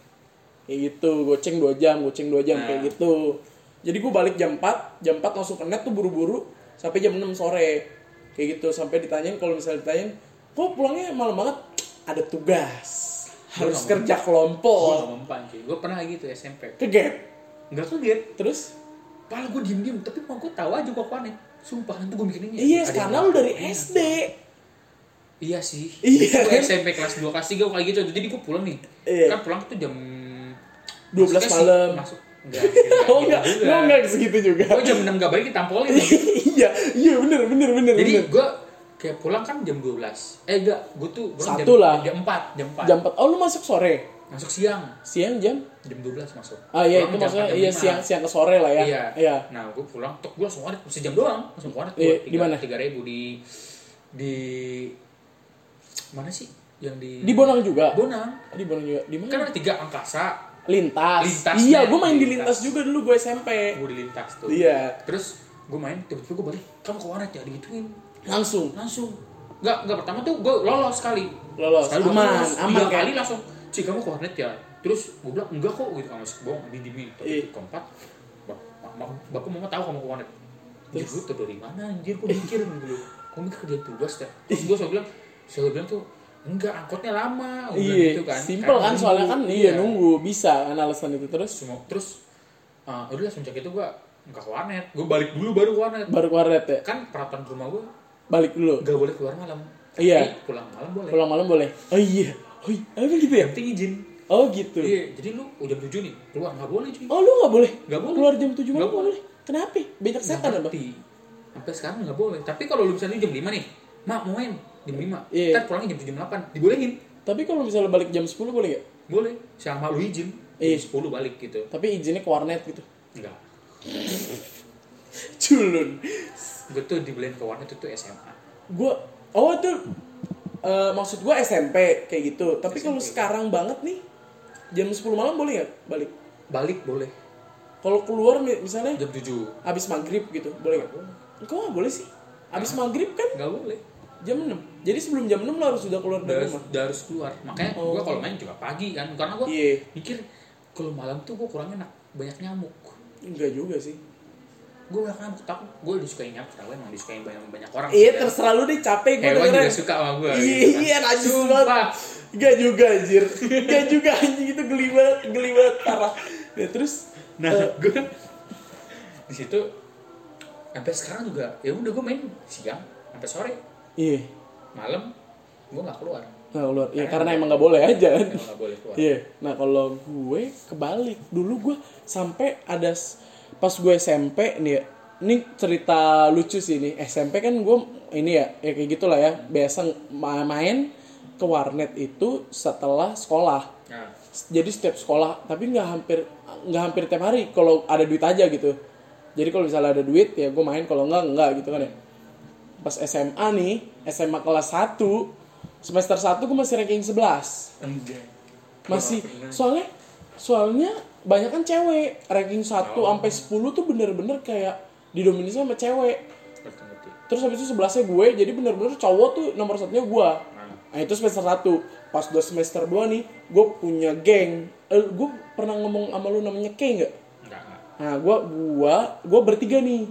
kayak gitu goceng 2 jam goceng 2 jam Nah. kayak gitu jadi gue balik jam 4 jam 4 langsung ke net tuh buru-buru sampai jam 6 sore kayak gitu sampai ditanyain kalau misalnya ditanyain kok pulangnya malam banget ada tugas harus nggak kerja Gue kelompok gak mempan cuy. Gue pernah gitu SMP. ke gap Enggak kaget. terus Padahal gue diem-diem, tapi mau gue tahu aja kok panik. Sumpah, nanti gue mikirin ya. iya yang karena lu dari. SD Iya sih. Iya. Gue SMP kelas 2, kelas 3 gue kayak gitu. Jadi gue pulang nih. Iya. Kan pulang tuh jam 12 masuknya sih- malam. Masuk. Enggak. (laughs) oh enggak oh enggak segitu juga Gue jam 6 gak balik ditampolin. (laughs) iya iya bener bener bener Jadi gue kayak pulang kan jam 12. Eh enggak, gue tuh pulang Satu jam, lah. Jam 4, jam 4. jam 4 oh lu masuk sore Masuk siang. siang jam Jam 12 masuk. Ah iya Pulang itu jam maksudnya 4, jam iya 5. siang siang ke sore lah ya. Iya. Iya. Nah, gue pulang, tok gue langsung waret, sejam doang, langsung waret Iya, di mana? Ribu di di mana sih? Yang di Di Bonang juga. Bonang. Di Bonang juga. Di Kan mana? ada tiga angkasa, Lintas. Lintas, iya, gue main di Lintas. juga dulu gue SMP. gue di lintas tuh. Iya. Terus gue main, tiba-tiba gue balik, kamu ke waret ya, digituin. Langsung Langsung. Enggak, enggak pertama tuh gue lolos sekali. lolos. Sekali Aman, lolos. aman Tiga kan. kali langsung, Cik kamu ke warnet ya? Terus gue bilang, enggak kok, gitu. Kamu masuk bohong, di dimi. Tapi Iya. keempat, bap bap- bapak mama tahu kamu ke warnet. Terus gue tuh dari mana anjir, gue mikir dulu. Gue mikir kerjaan tugas ya. Terus gue selalu bilang, selalu bilang tuh, enggak, angkotnya lama. Gua Iya, gitu kan. simple kan soalnya kan nunggu. iya nunggu bisa kan alasan itu terus Semua, terus, uh, udah semenjak itu gue enggak ke warnet. Gue balik dulu baru ke warnet. baru keluar ya. Kan peraturan rumah gue Balik dulu. enggak boleh keluar malam. Iya. Tapi pulang malam boleh. Pulang malam boleh. Oh iya. Oh iya. Emang gitu ya? Penting izin. Oh gitu. Iya, jadi lu oh, jam 7 nih, keluar nggak boleh cuy. Oh lu nggak boleh? Nggak boleh. Keluar jam 7 malam Nggak boleh. Kenapa? Banyak setan apa? Sampai sekarang nggak boleh. Tapi kalau lu misalnya jam 5 nih, mak mau main jam 5. Iya. Ntar pulangnya jam 7 jam 8, dibolehin. Tapi kalau misalnya balik jam 10 boleh nggak? Boleh. Sama lu izin. Iya. Jam 10 balik gitu. Tapi izinnya ke warnet gitu. Enggak. (laughs) Culun. Gue tuh dibeliin ke warnet itu SMA. gue oh itu eh, maksud gue SMP kayak gitu tapi kalau sekarang banget nih jam 10 malam boleh nggak balik Balik boleh. kalau keluar mi- misalnya Jam 7. habis maghrib gitu boleh nggak kok nggak boleh sih habis maghrib kan Nggak boleh. Jam 6 jadi sebelum jam 6 lo harus sudah keluar dari rumah udah harus keluar. Makanya Oh. gue kalau main juga pagi kan. Karena gue iya mikir kalau malam tuh gue kurang enak. Banyak nyamuk. enggak juga sih Gue banyak nyamuk. Takut gue disukain nyamuk. Tahu emang disukain banyak, banyak orang. iya Kan. terserah lu deh capek gue Hewan juga suka sama gue. iya iya najis Sumpah. banget Enggak juga anjir Enggak juga anjing itu geli banget Geli banget parah ya, Terus Nah, eh, gue di situ sampai sekarang juga ya udah gue main siang sampai sore Iya malam gue nggak keluar Nah, keluar. Ya karena emang nggak boleh aja kan. Nggak boleh keluar Iya. Nah kalau gue kebalik. Dulu gue sampai ada pas gue SMP nih ya. Ini cerita lucu sih ini. SMP kan gue ini ya, ya kayak gitulah ya. Biasa ma- main ke warnet itu setelah sekolah. nah, Jadi setiap sekolah, tapi nggak hampir nggak hampir tiap hari. Kalau ada duit aja gitu. Jadi kalau misalnya ada duit ya gue main. Kalau enggak enggak gitu kan ya. Pas SMA nih, SMA kelas 1 semester 1 gue masih ranking 11 enggak masih Gua soalnya soalnya banyak kan cewek ranking 1 Oh. sampai 10 tuh bener-bener kayak didominasi sama cewek. Terus habis itu sebelasnya gue jadi bener-bener cowok tuh nomor satunya gue nah, nah itu semester 1 pas udah semester 2 nih gue punya geng. Eh, gue pernah ngomong sama lu namanya K nggak? Enggak enggak nah gue gua gue bertiga nih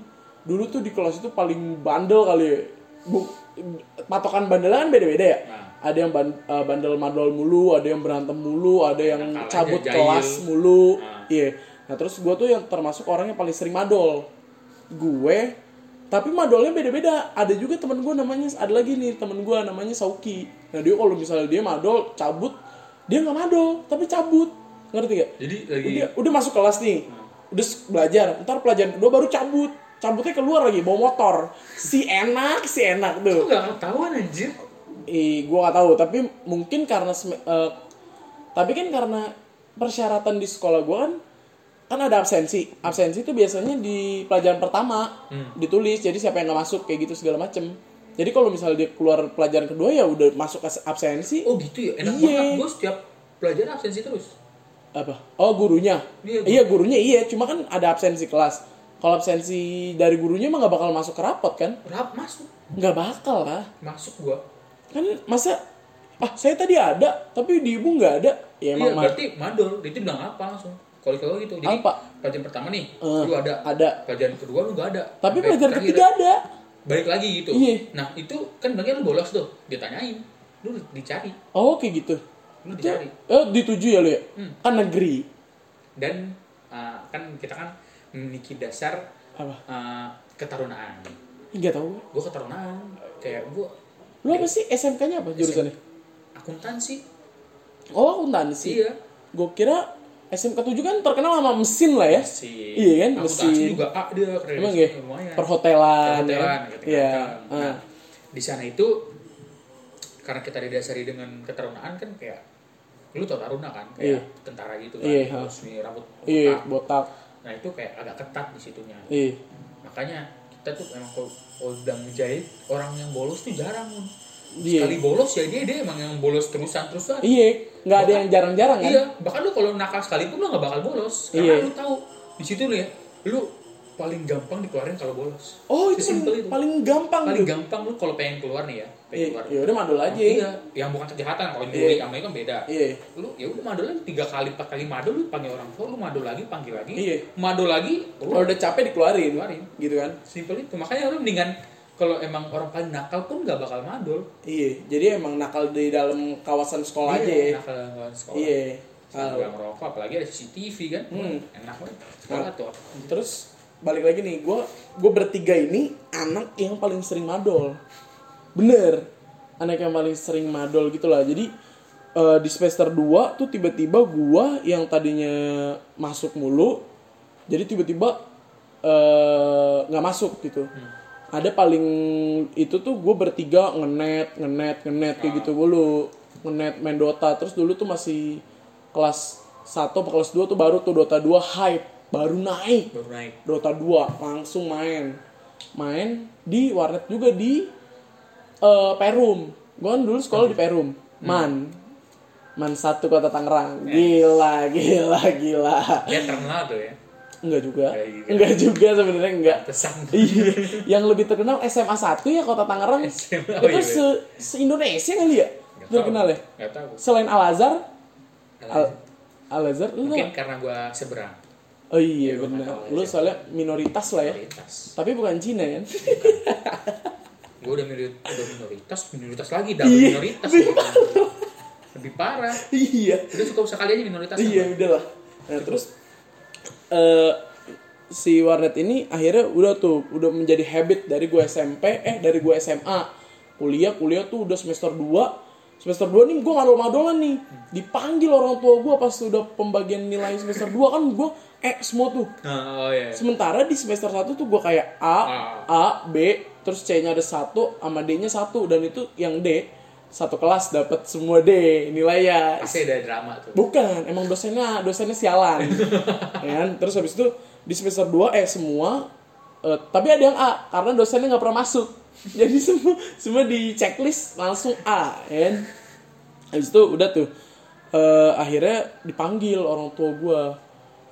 dulu tuh di kelas itu paling bandel kali. Ya Bu, patokan bandelnya kan beda-beda ya? Nah. ada yang ban- eh, bandel madol mulu ada yang berantem mulu ada yang aja, cabut jahil. kelas mulu. Ah. iya. Nah terus gue tuh yang termasuk orang yang paling sering madol gue tapi madolnya beda-beda. Ada juga temen gue namanya ada lagi nih temen gue namanya Sauki. Nah dia kalau misalnya dia madol cabut dia nggak madol tapi cabut. Ngerti gak Jadi lagi udah udah masuk kelas nih. Udah s- belajar. Ntar pelajaran kedua baru cabut cabutnya keluar lagi bawa motor si enak si enak tuh Lu gak ketahuan anjir. Ih, gua gak tahu, tapi mungkin karena eh, tapi kan karena persyaratan di sekolah gua kan kan ada absensi. Absensi itu biasanya di pelajaran pertama ditulis. Jadi siapa yang nggak masuk kayak gitu segala macem. Jadi kalau misalnya dia keluar pelajaran kedua ya udah masuk as- absensi. Oh gitu ya, enak Iya. banget. Gue setiap pelajaran absensi terus. Apa? Oh, gurunya. Iya, Iya, gurunya iya, cuma kan ada absensi kelas. Kalau absensi dari gurunya mah nggak bakal masuk ke rapot kan? Rap masuk, Nggak bakal lah. masuk gua. Kan masa ah saya tadi ada tapi di ibu nggak ada ya Iya, emang ma- berarti mandor. Dia tuh bilang apa langsung. Kalau kalau gitu. Jadi Apa? pelajaran pertama nih, Eh, lu ada. ada Pelajaran kedua lu gak ada. tapi Sampai pelajaran ketiga ada Balik lagi gitu. Iya. Nah itu kan bagian lu bolos tuh. Ditanyain. Lu dicari. oh kayak gitu Lu itu dicari. oh dituju ya lu ya Hmm. kan negeri Dan uh, kan kita kan memiliki dasar apa uh, ketarunaan. nggak tahu Gue ketarunaan. Kayak gue lu apa sih SMK-nya apa jurusannya akuntansi. oh akuntansi Iya. gue kira SMK 7 kan terkenal sama mesin lah ya Si Iya kan, akuntansi mesin. juga A dia keren. emang ya lumayan. perhotelan, Perhotelan, ya gitu iya kan. ah. Nah, di sana itu karena kita didasari dengan ketarunaan kan kayak lu tau taruna kan Iya. kayak tentara gitu kan Iya, ha. terus nih rambut iya botak. botak nah itu kayak agak ketat di situnya iya makanya kita tuh emang kalau kalau udah menjahit orang yang bolos tuh jarang Mun. Iya. sekali bolos ya dia dia emang yang bolos terusan terusan iya nggak ada yang jarang-jarang kan Iya, bahkan lu kalau nakal sekalipun lu gak bakal bolos. Karena Iya. lu tahu di situ lu ya, lu paling gampang dikeluarin kalau bolos. oh itu paling, itu. paling gampang Paling gampang lu kalau pengen keluar nih ya. Ya udah madol aja Iya, yang bukan kejahatan, kalau Iya. nyuri sama itu kan beda. iya Lu ya udah madol aja tiga kali, empat kali madol lu panggil orang tua, lu madol lagi, panggil lagi. Iya. Madol lagi, kalau udah capek dikeluarin keluarin. gitu kan Simpel itu. Makanya lu mendingan kalau emang orang paling nakal pun gak bakal madol. iya jadi emang nakal di dalam kawasan sekolah aja ya Nakal dalam sekolah. iya nggak merokok, apalagi ada CCTV kan. Hmm. Enak banget. Sekolah tuh. Terus balik lagi nih, gue gue bertiga ini anak yang paling sering madol, bener, anak yang paling sering madol gitulah. Jadi eh, di semester 2 tuh tiba-tiba gue yang tadinya masuk mulu, jadi tiba-tiba eh, nggak masuk gitu. Ada paling itu tuh gue bertiga ngenet, ngenet, ngenet kayak gitu dulu, ngenet main Dota. Terus dulu tuh masih kelas 1 atau kelas 2 tuh baru tuh Dota 2 hype, baru naik. Baru naik. Dota 2 langsung main main di warnet juga di eh, Perum. Gue kan dulu sekolah di Perum. Man. Man satu kota Tangerang. Gila gila gila. Dia terkenal tuh ya. enggak juga. Gitu. enggak juga sebenarnya enggak. (laughs) Iya. Yang lebih terkenal SMA 1 ya kota Tangerang. (laughs) SMA, itu iya, se, se Indonesia kali ya? Nggak terkenal tahu. ya? Nggak tahu. selain Al Azhar Al, Azhar lu Mungkin karena gua seberang. oh iya Ya, nggak benar. lu soalnya minoritas lah ya. Minoritas. tapi bukan Cina kan Gua udah minoritas, udah minoritas, minoritas lagi, double Iya, minoritas. lebih gitu. Lebih parah. (laughs) iya Udah cukup sekali aja minoritas. iya udahlah nah terus eh si warnet ini akhirnya udah tuh udah menjadi habit dari gue SMP eh dari gue SMA kuliah kuliah tuh udah semester 2 semester 2 nih gue ngadol-madolan nih dipanggil orang tua gue pas udah pembagian nilai semester 2 kan gue eh semua tuh Oh iya. sementara di semester 1 tuh gue kayak A, A, B, terus C-nya ada satu, sama D-nya satu dan itu yang D satu kelas dapat semua D nilainya. Pasti ada drama tuh. Bukan, emang dosennya dosennya sialan. (laughs) ya kan? Terus habis itu di semester 2 eh semua eh, tapi ada yang A karena dosennya nggak pernah masuk. (laughs) Jadi semua semua di checklist langsung A, ya kan? Habis itu udah tuh eh, akhirnya dipanggil orang tua gua.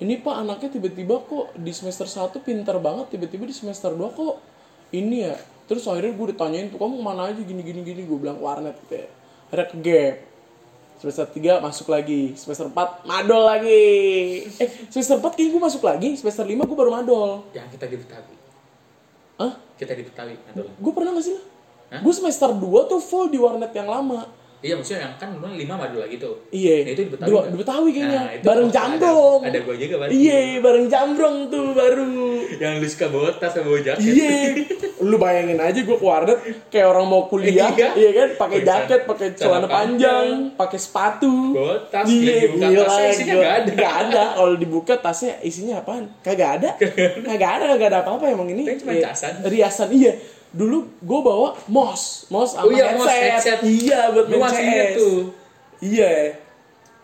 Ini Pak anaknya tiba-tiba kok di semester 1 pintar banget, tiba-tiba di semester 2 kok ini ya. Terus akhirnya gue ditanyain tuh kamu mana aja gini gini gini gue bilang warnet gitu ya. Akhirnya ke gap semester 3 masuk lagi semester 4 madol lagi eh semester 4 kayaknya gue masuk lagi semester 5 gue baru madol Yang kita di Betawi. Hah? Kita di Betawi adalah. gue pernah gak sih Hah? gue semester 2 tuh full di warnet yang lama iya maksudnya yang kan lu lima sama dua gitu Iya. Nah, itu di Betawi Dua, nggak? di Betawi kayaknya. Nah, itu bareng Jambrong. ada, ada gua juga bareng Iya, bareng Jambrong tuh baru. yang lu suka bawa tas sama bawa jaket Iya. Lu bayangin aja gue ke warnet kayak orang mau kuliah, Iya. iya kan? Pakai jaket, pakai celana panjang, pakai sepatu. bawa tas Iya, dibuka gila, tasnya isinya nggak ada Nggak ada. Kalau dibuka tasnya isinya apaan? Kagak ada. Kagak ada, kagak ada apa-apa emang ini. Cuma Iya, casan. Riasan iya. Dulu gue bawa mos, mos sama Oh iya, mos, headset. Iya, buat main CS. tuh Iya.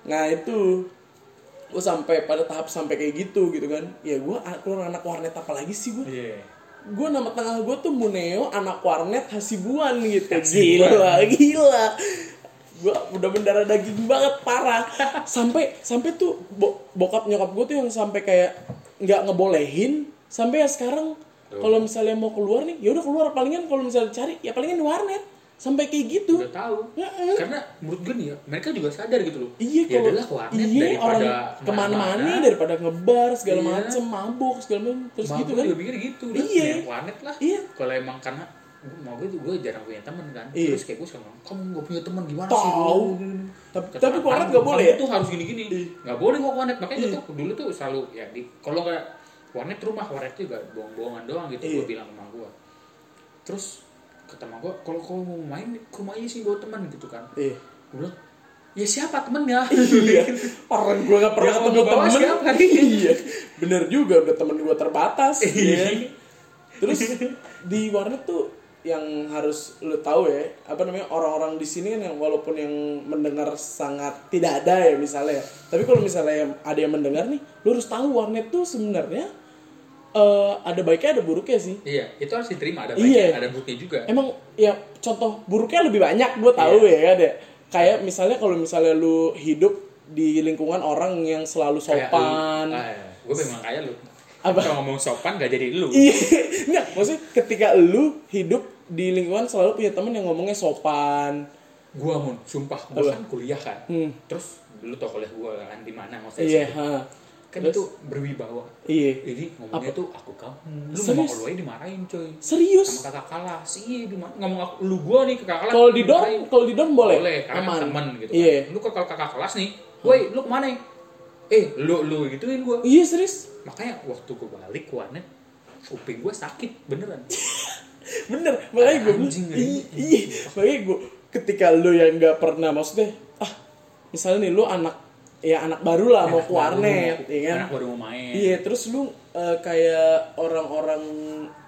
Nah itu gue sampai pada tahap sampai kayak gitu gitu kan. Ya gue keluar anak warnet apa lagi sih gue? iya Gue nama tengah gue tuh Muneo anak warnet Hasibuan gitu. Hasibuan. Gila, gila. Gue udah mendarah daging banget parah. (laughs) Sampai sampai tuh bo- bokap nyokap gue tuh yang sampai kayak nggak ngebolehin sampai ya sekarang kalau misalnya mau keluar nih ya udah keluar. Palingan kalau misalnya cari ya palingan di warnet. Sampai kayak gitu. Udah tahu. Karena menurut gue nih ya mereka juga sadar gitu loh. Iya ya kalau adalah ke warnet iya daripada orang ke mana-mana. daripada ngebar segala Iya. macem mabuk segala macem terus Mak gitu gue kan? juga pikir gitu udah Iya. mendingan warnet lah. Iya. kalau emang karena mau gue tuh gue jarang punya temen kan. Iya. terus kayak gue sekarang kamu gak punya temen gimana sih? Tahu. Tapi Kata tapi warnet "Kamu- nggak boleh ya? tuh harus gini-gini. Iya. nggak boleh kok warnet. Makanya Iya. gue tuh dulu tuh selalu ya di kalau nggak warnet rumah warnet juga bohong-bohongan doang gitu Iya. gue bilang sama gue terus kata sama gue kalau kau mau main ke rumah aja sih bawa teman gitu kan iya gue bilang ya siapa temennya (laughs) iya orang gue gak pernah Ya, ketemu temen siapa? (laughs) iya bener juga udah temen gue terbatas (laughs) Iya. ya kan? terus di warnet tuh yang harus lu tahu ya apa namanya orang-orang di sini kan yang walaupun yang mendengar sangat tidak ada ya misalnya ya. tapi kalau misalnya ada yang mendengar nih lu harus tahu warnet tuh sebenarnya eh, ada baiknya ada buruknya sih iya itu harus diterima ada Iya. baiknya ada buruknya juga emang ya contoh buruknya lebih banyak gue tahu ya kan ya kayak misalnya kalau misalnya lu hidup di lingkungan orang yang selalu sopan lu. Ah, iya. gue memang kayak lu Apa? kalau ngomong sopan gak jadi lu iya nggak maksudnya ketika lu hidup di lingkungan selalu punya temen yang ngomongnya sopan gua mun sumpah gua kan kuliah kan Hmm. terus dulu tau kuliah gua kan di mana maksudnya iya ha. Kan Terus? itu berwibawa. Iya. Jadi ngomongnya tuh aku kamu lu Serius? ngomong lu aja dimarahin coy. Serius? Sama kakak kelas. Iya dimar- ngomong aku, lu gua nih ke kakak kelas kalau di dorm dimarahin. kalau di dorm boleh, boleh karena aman? temen gitu iya. kan. Lu ke kalau kakak kelas nih woi lu ke mana eh lu lu gituin gua. Iya serius? Makanya waktu gua balik ke warnet kuping gua sakit beneran. (laughs) Bener makanya gue Anjing, iya, iya makanya gue ketika lu yang nggak pernah maksudnya ah misalnya nih lu anak ya anak baru lah mau Anak ke baru warnet mau- ya kan anak baru mau main iya terus lu eh, kayak orang-orang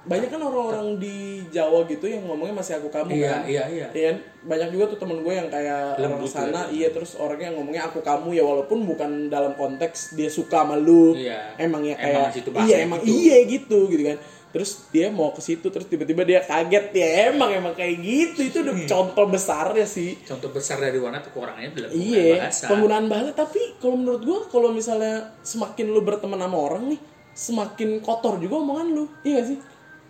banyak kan orang-orang di Jawa gitu yang ngomongnya masih aku kamu iya kan iya iya Iya kan? banyak juga tuh temen gue yang kayak orang Lembut sana ya. iya terus orangnya yang ngomongnya aku kamu ya walaupun bukan dalam konteks dia suka sama lu Iya. emang ya Emang kayak bahasanya iya emang gitu. iya gitu gitu kan terus dia mau ke situ terus tiba-tiba dia kaget. Ya emang emang kayak gitu. Itu udah Hmm. contoh besarnya sih. Contoh besar dari warna tuh orangnya dalam iya bahasa. penggunaan bahasa. Tapi kalau menurut gua kalau misalnya semakin lu berteman sama orang nih semakin kotor juga omongan lu. Iya gak sih?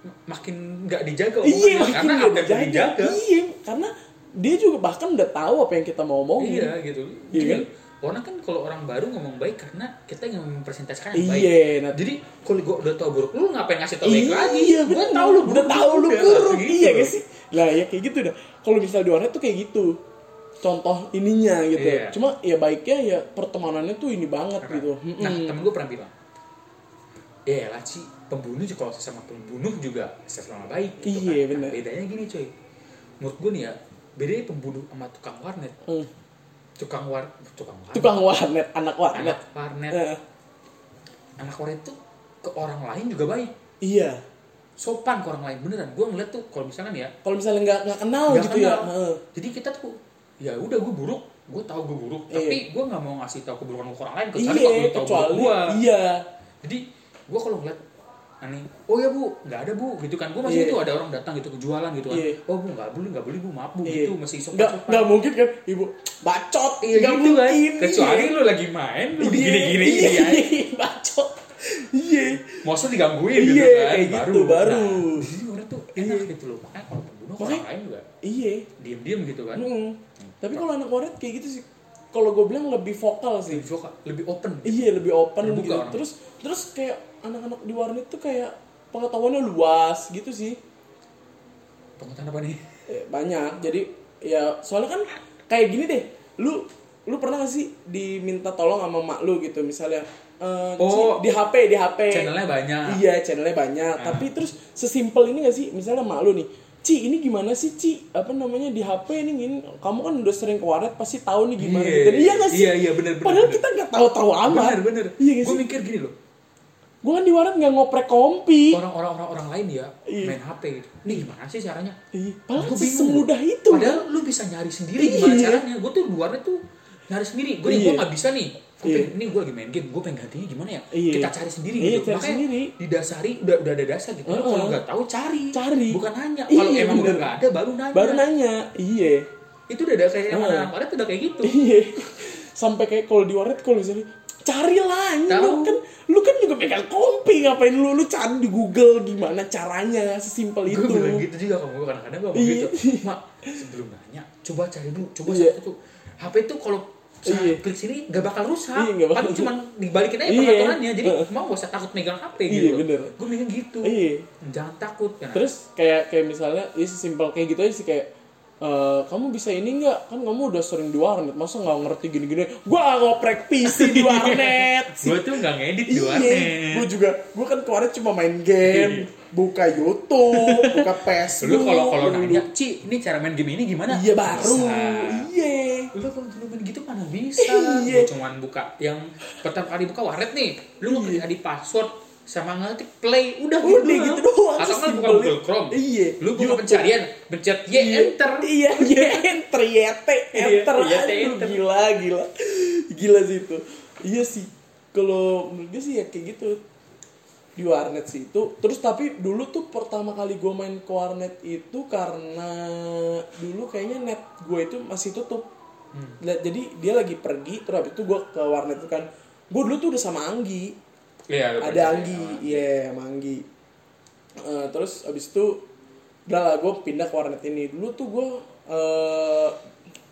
Makin nggak dijaga iya omongannya, makin karena yang dijaga. dijaga. Iya karena dia juga bahkan udah tahu apa yang kita mau omongin. Iya gitu. Iya kan? Orang kan kalau orang baru ngomong baik karena kita yang mempresentasikan yang baik iya nah, jadi kalau gua udah tau buruk lu ngapain ngasih tau baik lagi iya gua bener tahu lu udah tahu lu buruk gitu. iya gak sih lah ya kayak gitu dah kalau misalnya di warnet tuh kayak gitu contoh ininya gitu Iya. cuma ya baiknya ya pertemanannya tuh ini banget gitu nah Mm-mm. temen gue pernah bilang ya lah sih pembunuh juga kalau sesama pembunuh juga sesama baik gitu Iya, kan. bener. Nah, bedanya gini coy menurut gue nih ya bedanya pembunuh sama tukang warnet Hmm. Tukang war tukang warnet. Tukang warnet anak warnet. Anak warnet. Eh, anak warnet tuh ke orang lain juga baik. Iya. Sopan ke orang lain beneran. Gue ngeliat tuh kalau misalkan ya kalau misalnya nggak nggak kenal nggak gitu ya kenal. Heeh. jadi kita tuh ya udah gue buruk. Gue tahu gue buruk Iya. tapi gue nggak mau ngasih tahu keburukan ke orang lain kecuali iya kalau tahu kecuali gue iya. Jadi gue kalau ngeliat aneh oh ya bu. Nggak ada bu. Gitu kan. Gue masih Iya. itu ada orang datang gitu kejualan gitu kan. Iya. oh bu nggak beli nggak beli bu. Maaf bu. Iya. gitu masih sopan nggak nggak mungkin kan. Ibu bacot. Iya nggak gitu kan. mungkin. Kecuali iya. lu lagi main lu Iya, digini gini iya, iya. (laughs) bacot. Iya. Maksud digangguin gitu Iya, kan. kayak gitu, baru. nah, di sini orang tuh enak gitu loh. Makanya kalau pembunuh orang lain juga iya. diem diem gitu kan. Mm. tapi kalau anak warnet kayak gitu sih kalau gue bilang lebih vokal sih. Lebih vokal, lebih open. Iya lebih open Terbuka gitu. orang. terus terus kayak anak-anak di warnet tuh kayak pengetahuannya luas gitu sih. Pengetahuan apa nih? Eh, banyak. Jadi ya soalnya kan kayak gini deh. Lu lu pernah gak sih diminta tolong sama mak lu gitu? Misalnya eh, Ci, Oh. di HP di HP channelnya banyak. Iya channelnya banyak. Ah. tapi terus sesimpel ini gak sih? Misalnya mak lu nih Ci ini gimana sih Ci? Apa namanya di HP ini gini kamu kan udah sering ke warnet pasti tahu nih gimana. Iya. gitu iya gak sih? Iya, iya, bener, bener, padahal bener. kita nggak tahu-tahu amat. bener. Bener iya gak gue mikir gini loh gue kan di warnet nggak ngoprek kompi orang-orang orang orang lain ya Iya. main HP gitu nih gimana sih caranya Iya, padahal Gua bingung semudah itu Padahal lu bisa nyari sendiri gimana Iya. caranya. Gue tuh luarnya tuh nyari sendiri. Gue Iya. gue nggak bisa nih. Gue Iya. pengen, ini gue lagi main game. Gue pengen gantinya gimana ya? Iya. Kita cari sendiri Iya, gitu. cari Makanya sendiri. didasari udah udah ada dasar gitu. Lu Heeh. Kalau nggak tahu cari. Cari. Bukan nanya. Iya, Kalau emang udah bener. nggak ada baru nanya. baru nanya iya Itu udah ada kayak anak warnet udah kayak gitu. iya (laughs) sampai kayak kalau di warnet kalau misalnya carilah ini lu kan lu kan juga pegang kompi ngapain lu lu cari di Google gimana caranya sesimpel itu Gue bilang gitu juga kalau gue kadang-kadang gue ngomong Iya. Mak sebelum nanya coba cari dulu. Coba satu tuh. HP tuh kalau Iya. klik sini gak bakal rusak. Iya, nggak bakal Tapi cuma dibalikin aja Iya. peraturannya. Jadi Heeh. mau gak usah takut megang HP Iya, gitu. bener. Gue mikir gitu. iya Jangan takut kan. terus kayak kayak misalnya ya sesimpel kayak gitu aja sih kayak eh, kamu bisa ini nggak kan kamu udah sering di warnet masa nggak ngerti gini-gini gua ngoprek PC di (laughs) warnet gue tuh gak ngedit di Iya, warnet. gue juga, gue kan kemarin cuma main game, buka YouTube, buka (laughs) Facebook. Lu kalau kalau nanya, Ci, ini cara main game ini gimana? iya baru, iya. Lu kalau dulu main gitu mana bisa? Iya. Gua cuman buka yang pertama kali buka warnet nih, lu ngetik Iya. di password sama ngetik play, udah, Udah gitu doang, Atau kan buka sesimpel Google. Chrome. Iya. Lu buka pencarian, pencet Y enter. Iya, (laughs) iya, enter, YT, enter, Iya, YT, aduh, enter. gila, gila, gila sih itu. Iya sih, kalau menurut gue sih ya kayak gitu di warnet sih itu. Terus tapi dulu tuh pertama kali gue main ke warnet itu karena dulu kayaknya net gue itu masih tutup. Lah, Jadi dia lagi pergi, terus habis itu gue ke warnet itu kan. Gue dulu tuh udah sama Anggi, Iya, ada Anggi, iya sama Anggi. Eh, terus abis itu udah lah gue pindah ke warnet ini. Dulu tuh gue eh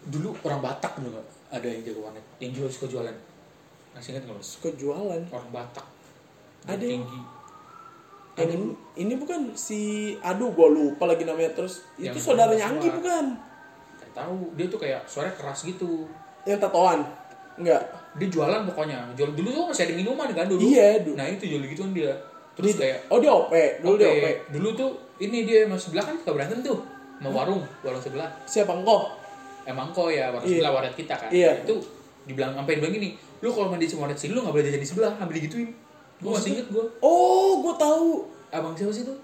Dulu orang Batak dulu? Ada yang jago warnet, yang jual suka jualan. Masih ingat nggak suka jualan. Orang Batak. Ada yang yang- tinggi. Yang ini, ini bukan si aduh gue lupa lagi namanya terus itu Yang saudaranya keluar. Anggi bukan? Gak tahu, dia tuh kayak suara keras gitu. Yang tatoan? Enggak. dia jualan pokoknya jual dulu tuh masih ada minuman kan dulu Iya, du- nah itu jual gitu kan dia terus Di- kayak oh dia OP, dulu dia OP. dulu tuh ini dia mas sebelah kan suka berantem tuh sama warung warung sebelah Siapa engkau? emang kok ya warung Iya. sebelah warnet kita kan Iya. itu dibilang sampai dibilang gini lu kalau mandi di warnet sini lu nggak boleh jajan di sebelah ambil digituin gue masih inget gue Oh, gue tahu. abang siapa sih tuh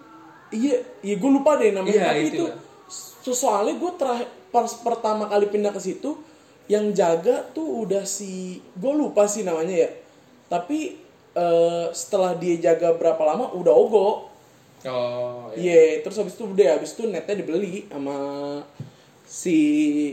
Iya, iya gue lupa deh namanya. Iya, Tapi itu itu, soalnya gue terakhir pas pertama kali pindah ke situ, yang jaga tuh udah si, gue lupa sih namanya ya. Tapi eh, setelah dia jaga berapa lama, udah ogo. oh Iya, terus habis itu udah, habis itu netnya dibeli sama si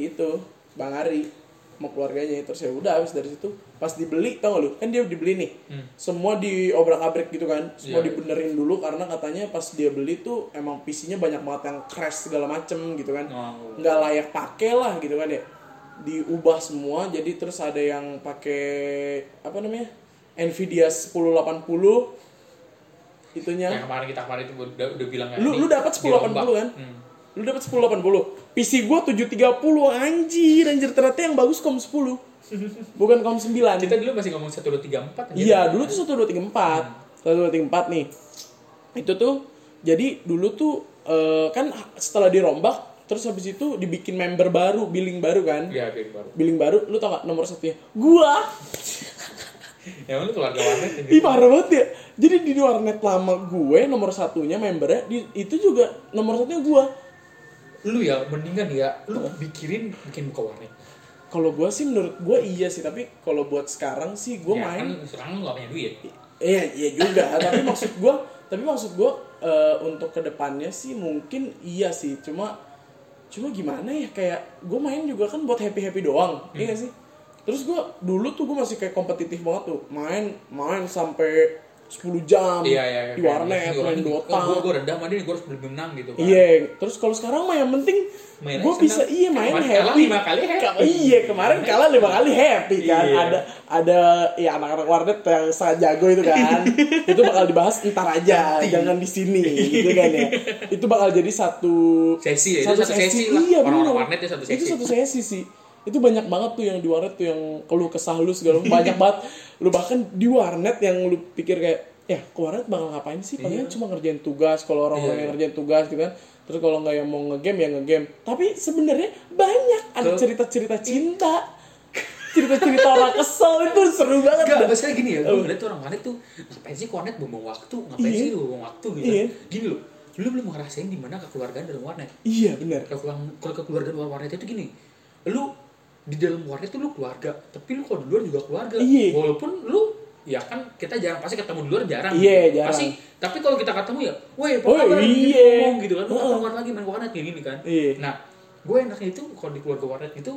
itu Bang Ari sama keluarganya terus ya udah habis dari situ pas dibeli tau gak lu kan dia dibeli nih Hmm. semua diobrak-abrik gitu kan semua Iya. dibenerin dulu karena katanya pas dia beli tuh emang PC-nya banyak banget yang crash segala macem gitu kan Oh. nggak layak pakai lah gitu kan ya diubah semua jadi terus ada yang pakai apa namanya Nvidia 1080 itunya. Yang kemarin kita kemarin itu udah, udah bilang lu ini lu dapat dirombak. 1080 kan? Hmm. lu dapat 1080 PC gua 730 anjir anjir ternyata yang bagus kom 10 (laughs) bukan kom 9 kita dulu masih ngomong satu dua tiga empat iya dulu tuh 1234 1234 nih. Itu tuh jadi dulu tuh eh, kan setelah dirombak terus habis itu dibikin member baru billing baru kan? Iya biar baru. Billing baru lu tau gak nomor satunya? Gua! (laughs) Emang lu keluarga warnet ya? Ih parah banget ya. Jadi di warnet lama gue nomor satunya membernya di, Itu juga nomor satunya gue lu ya mendingan ya lu pikirin bikin buka warnet. Kalau gue sih menurut gue iya sih Tapi kalau buat sekarang sih gue ya, main kan sekarang lu gak punya duit. Iya iya juga. (laughs) Tapi maksud gue Tapi maksud gue eh, Untuk ke depannya sih mungkin iya sih. Cuma Cuma gimana ya Kayak gue main juga kan buat happy-happy doang Iya gak sih? Terus gue dulu tuh gue masih kayak kompetitif banget tuh Main Main sampai 10 jam iya iya Di warnet Main Dota gue gue rendah mah dia gue harus menang gitu kan Iya, terus kalau sekarang mah yang penting gue bisa iya main Kemarin kalah happy. lima kali happy. Ka- Iya kemarin kalah lima kali happy kan. Iya. Ada ada ya anak-anak warnet yang sangat jago itu kan. (laughs) itu bakal dibahas ntar aja, jangan di sini gitu kan ya. (laughs) Itu bakal jadi satu Sesi ya, itu satu sesi lah. Iya, Orang-orang warnet itu satu Itu sesi. satu sesi sih. Itu banyak banget tuh yang di warnet tuh yang keluh kesah lu segala macam. banyak banget. Lu bahkan di warnet yang lu pikir kayak ya ke warnet bakal ngapain sih? Palingan cuma ngerjain tugas. Kalau orang-orang Iya, yang ngerjain tugas gitu kan. Terus kalau nggak yang mau ngegame ya ngegame. Tapi sebenarnya banyak. Ada cerita-cerita cinta. Cerita-cerita orang kesel. Itu seru banget. Dah. maksudnya gini ya, gue ngeliat tuh orang warnet tuh ngapain sih ke warnet? Buang waktu, ngapain Iya. sih buang waktu? Gitu. Iya. Gini loh, lu belum ngerasain di mana kekeluargaan dalam warnet. iya benar. Kalau kekeluargaan dalam warnet itu gini, lu di dalam warnet tuh lu keluarga, tapi lu kalau di luar juga keluarga. Iya. Walaupun lu ya kan kita jarang pasti ketemu di luar jarang. Iya, gitu. jarang. Pasti tapi kalau kita ketemu ya, woi, apa Oh, kabar?" iya. ngomong gitu kan. Lu Heeh. keluar lagi main warnet kayak gini kan. Iya. Nah, gue enaknya itu kalau di keluarga warnet itu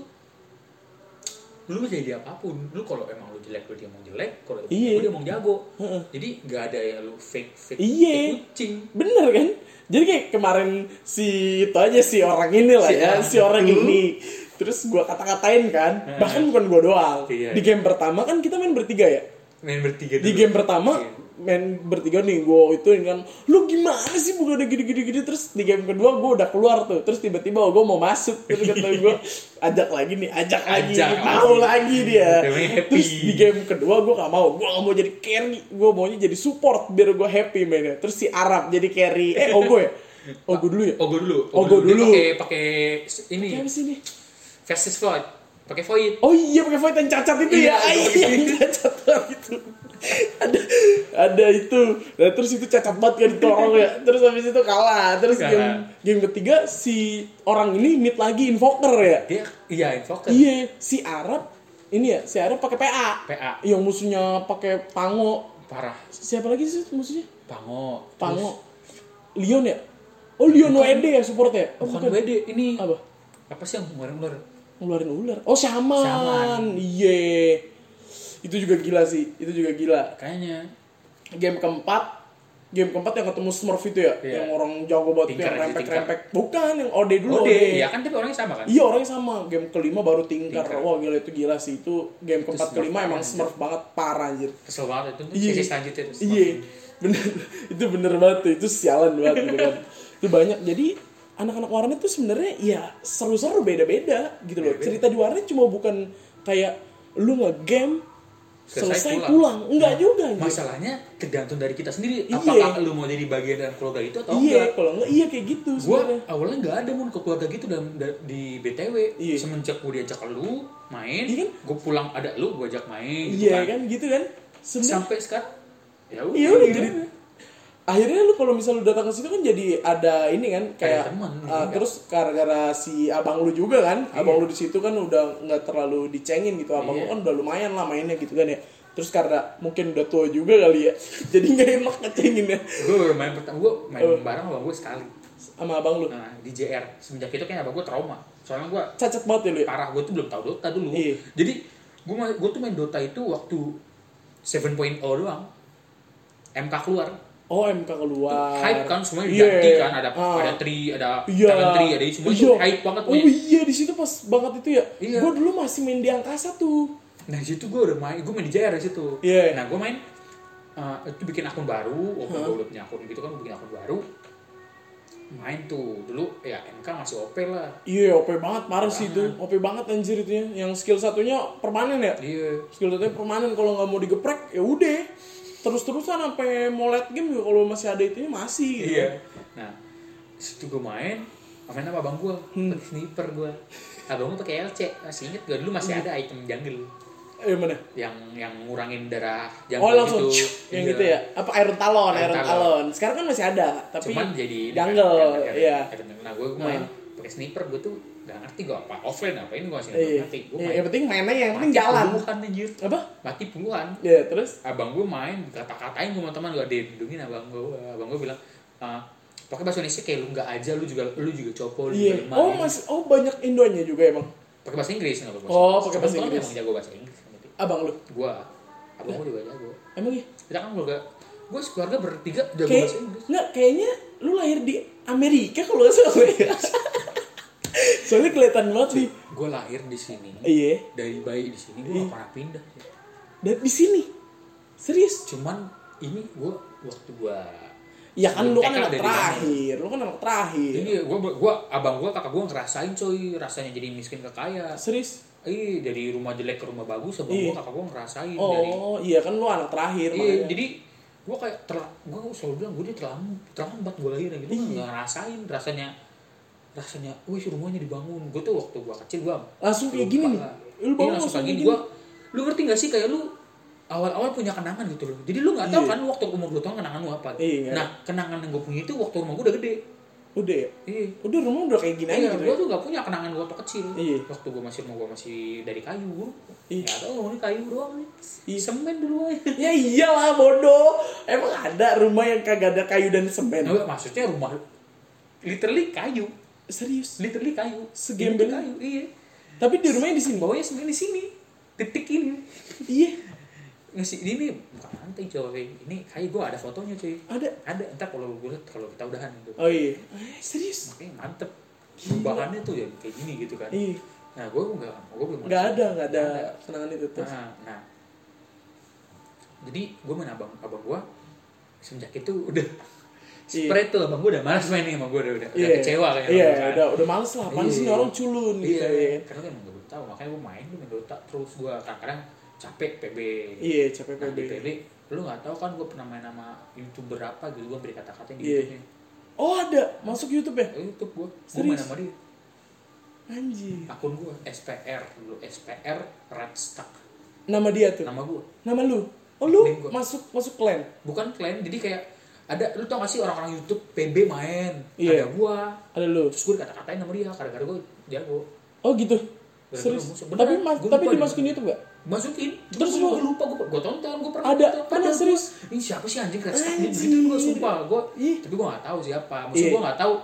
lu bisa jadi apa pun lu kalau emang lu jelek lu dia mau jelek kalau Iya. dia mau jago Heeh. jadi nggak ada yang lu fake fake Iya. fake kucing Bener kan? Jadi kayak kemarin si itu aja si orang ini lah Si ya, si orang itu. ini. Terus gua kata-katain kan, Heeh. bahkan bukan gua doang. Iya. Di game pertama kan kita main bertiga ya. main bertiga Di dulu. game pertama Iya. main bertiga nih, gua itu kan, lu gimana sih bukan ada gini-gini-gini terus di game kedua gua udah keluar tuh, terus tiba-tiba gua mau masuk, terus kata gua ajak lagi nih, ajak lagi, Ajak mau lagi. dia. Happy. Terus di game kedua gue gak mau gue gak mau jadi carry gue maunya jadi support biar gue happy mainnya terus si Arab jadi carry eh Ogo ya (laughs) Ogo dulu ya oh gue dulu Oh, gua Dia dulu. pakai pakai ini Kayak apa sih ini Festus Void pakai Void oh iya pakai void yang cacat itu Iya, ya? Ah, itu iya pakai yang cacat itu. Ada ada itu. Nah terus itu cacat banget kan itu orang ya. Terus habis itu kalah. Terus Kalah. game game ketiga si orang ini mid lagi invoker ya? Dia iya invoker. Iya si Arab ini ya si Arab pakai PA PA yang musuhnya pakai pango. Parah. Siapa lagi sih musuhnya? Pango. Pango. Leon ya? Oh Leon WD ya supportnya? Oh, bukan WD ini Apa? apa sih yang kemarin Ngeluarin ular. Oh Shaman. Shaman. Iya. Itu juga gila sih. Itu juga gila. kayaknya Game keempat Game keempat yang ketemu Smurf itu ya? Iya. Yang orang jago banget Tinker yang aja, rempek-rempek. Bukan, yang OD dulu OD. deh iya kan tapi orangnya sama kan Iya orangnya sama. Game kelima baru Tinker. Tinker. Wah gila itu gila sih. Itu game keempat Smurf kelima emang banget, Smurf banget parah anjir. kesel banget itu Iya. Iya, (laughs) bener itu bener banget tuh itu sialan banget gitu kan. (laughs) itu banyak jadi anak-anak warnet tuh sebenarnya ya seru-seru beda-beda gitu loh. Beda-beda. Cerita di warnet cuma bukan kayak lu nge-game Selesai selesai, pulang. pulang. enggak juga anjir. masalahnya tergantung dari kita sendiri Iya. apakah lu mau jadi bagian dari keluarga itu atau iya, enggak kalau enggak iya kayak gitu gua sebenarnya. awalnya nggak ada mun ke keluarga gitu dalam da- di btw Iya. semenjak gue diajak lu main Iya kan? gue pulang ada lu gue ajak main gitu Iya kan gitu kan. Sebenarnya sampai sekarang ya udah Iya udah gimana? jadi akhirnya lu kalau misal lu datang ke situ kan jadi ada ini kan kayak teman, uh, iya. terus gara-gara si abang lu juga kan abang lu di situ kan udah nggak terlalu dicengin gitu. Abang lu Iya. kan udah lumayan lah mainnya gitu kan ya. Terus karena mungkin udah tua juga kali ya (laughs) jadi nggak enak ngecengin ya. Gue main pertama gue main Oh. bareng sama gue sekali. Sama abang lu? Nah di JR semenjak itu kayak abang gue trauma. Soalnya gue cacat banget ya lu ya? Parah gue tuh belum tahu Dota dulu. Iya. jadi gue gue tuh main Dota itu waktu 7.0 doang. MK keluar oh MK keluar hype kan semuanya Iya. diganti kan ada Ah. ada tri ada Iya. talent tri ada semua itu Iya. hype banget Oh iya di situ pas banget itu ya. Iya. Gue dulu masih main di angkasa tuh. Nah di situ gue udah main, gue main di JR di situ. Iya. Nah gue main uh, itu bikin akun baru, waktu gue udah punya akun gitu kan gue bikin akun baru. Main tuh dulu ya MK masih OP lah. Iya, OP banget parah sih itu. OP banget anjir itu ya. Yang skill satunya permanen ya. Iya. Skill satunya permanen kalau nggak mau digeprek ya udah. Terus-terusan sampai late game juga kalau masih ada itunya masih gitu. Iya. Nah situ gue main, main sama abang gue, Hmm. pakai sniper gue. Abang gue pakai LC, masih inget gak dulu Hmm. masih ada item jungle Eh mana? yang yang ngurangin darah jungle Oh langsung gitu. cuk, yang Iya. gitu ya. Apa Iron Talon, Iron Iron Talon. Talon. Sekarang kan masih ada, tapi cuman jadi jungle, iya. nah gue main pakai sniper gue tuh gak ngerti gue apa offline apa ini gue masih nggak Iya. ngerti gue Iya, main yang penting mainnya yang penting jalan. puluhan anjir Apa? mati puluhan Ya, terus abang gue main kata-katain gue sama teman gue dilindungin abang gue abang gue bilang "Ah, pakai bahasa Indonesia kayak lu nggak aja lu juga lu juga copo lu Iya. juga Oh, main." masih oh banyak Indonya juga emang. pakai bahasa Inggris nggak pakai Oh, pakai bahasa Inggris. emang jago bahasa Inggris. Abang lu. gue abang gue juga jago Emang iya? kita kan keluarga gue keluarga bertiga jago Kayak bahasa Inggris nggak kayaknya lu lahir di Amerika kalau nggak salah ya. (laughs) Soalnya kelihatan banget nih. gue lahir di sini Iya. dari bayi di sini gue Iya. gak pernah pindah Dan di sini. Serius? cuman ini gue waktu gue Ya kan lu kan anak terakhir. Lu kan anak terakhir. Iya, gua gua abang gua kakak gua ngerasain coy rasanya jadi miskin ke kaya. Serius? Iya, dari rumah jelek ke rumah bagus sama Iya. gua kakak gua ngerasain dari Oh, iya kan lu anak terakhir Iya, jadi gua kayak terla, gua selalu bilang gua dia terlambat, terlambat gua lahirnya gitu Iya. nggak ngerasain rasanya rasanya, wih rumahnya dibangun. Gua tuh waktu gua kecil gua langsung kayak gini nih. Lu Iya, bangun langsung kayak gini. Gua, lu ngerti gak sih kayak lu awal-awal punya kenangan gitu loh. Jadi lu nggak tahu Iya. kan waktu umur 2 tahun kenangan lu apa. Iya. Nah, kenangan yang gua punya itu waktu rumah gua udah gede. Udah ya? Iya. Udah rumah udah kayak gini aja Iya, gitu gua ya. tuh gak punya kenangan gua waktu kecil. Iya. Waktu gua masih rumah gua masih dari kayu. Iya. Ya tau ini kayu doang nih. Iya. Semen dulu aja. Ya iyalah bodoh. Emang ada rumah yang kagak ada kayu dan semen. Nah, maksudnya rumah literally kayu, Serius. literally kayu. Segembel. Ini kayu, iya. Tapi di rumahnya di sini. Bawahnya semen di sini. Titik ini. Iya. Ngasih ini bukan lantai coy. Ini kayu gua ada fotonya cuy. Ada. Ada. Entar kalau gue liat kalau kita udahan gitu. Oh iya. Eh, serius. Makanya mantep. Bahannya tuh ya kayak gini gitu kan. Iya. Nah, gue enggak, gue belum Nggak masuk. ada, nggak ada Nggak kenangan itu tuh. Nah, nah. Jadi gue main abang abang gue semenjak itu udah Iya. spread tuh abang gue udah malas main nih sama gue udah udah, udah Iya. kecewa kayaknya. Iya, gua. udah udah males lah. Apaan sih Iya. orang culun gitu Iya, ya. karena kan emang gue tahu makanya gue main gue main Dota terus gue kadang-kadang capek PB. Iya, capek Nah, di PB. PB lu nggak tahu kan gue pernah main sama youtuber apa gitu gue beri kata-kata di Iya. YouTube-nya. Oh, ada. Masuk YouTube ya? YouTube gue, gue main sama dia. Anjir. Akun gue SPR dulu SPR Red Stack Nama dia tuh. nama gue. Nama lu. Oh, lu masuk masuk clan. Bukan klaim jadi kayak ada lu tau gak sih orang-orang YouTube PB main Iya. ada gua Ada lu. terus gue dikata-katain sama dia gara-gara gue jago Oh, gitu. Gara-gara Serius. musuh. Tapi mas, gua tapi dimasukin dia. YouTube gak? masukin Terus gue lu- lupa gue gue tonton gue pernah Ada, pernah, Ada, serius? ini siapa sih anjing Anjir. gitu gue sumpah gue Ih. tapi gue gak tahu siapa maksud Iya. gue gak tahu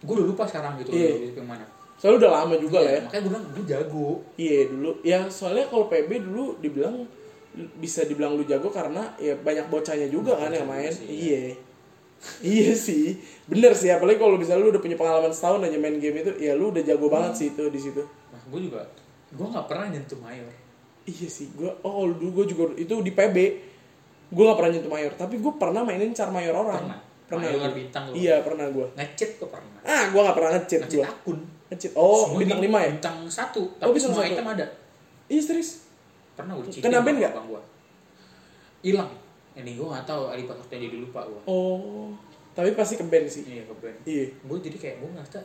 gue udah lupa sekarang gitu Iya. YouTube yang mana Soalnya udah lama juga lah ya. Iya, makanya gue bilang gue jago Iya dulu. Ya soalnya kalau PB dulu dibilang bisa dibilang lu jago karena ya banyak bocahnya juga kan yang main. sih, Iya. iya sih. Bener sih apalagi kalau misalnya lu udah punya pengalaman setahun aja main game itu, ya lu udah jago banget sih itu di situ. nah gue juga gue gak pernah nyentuh mayor Iya sih, gua oh dulu gua juga itu di PB. Gua gak pernah nyentuh mayor, tapi gua pernah mainin car mayor orang. Pernah? Pernah. Mayor bintang lu. Iya, pernah gua. ngecit gue pernah Ah, gua gak pernah ngecit ngecit akun Ngecit. Oh, Semua bintang 5 ya? bintang satu Oh, tapi bintang semua satu. item ada Iya, serius. Pernah gue cheating Kenapa sama nggak? abang gua hilang ini gue gak tahu ali passwordnya jadi lupa gue Oh, tapi pasti ke band sih. iya ke band Iya. gue jadi kayak gue ngerasa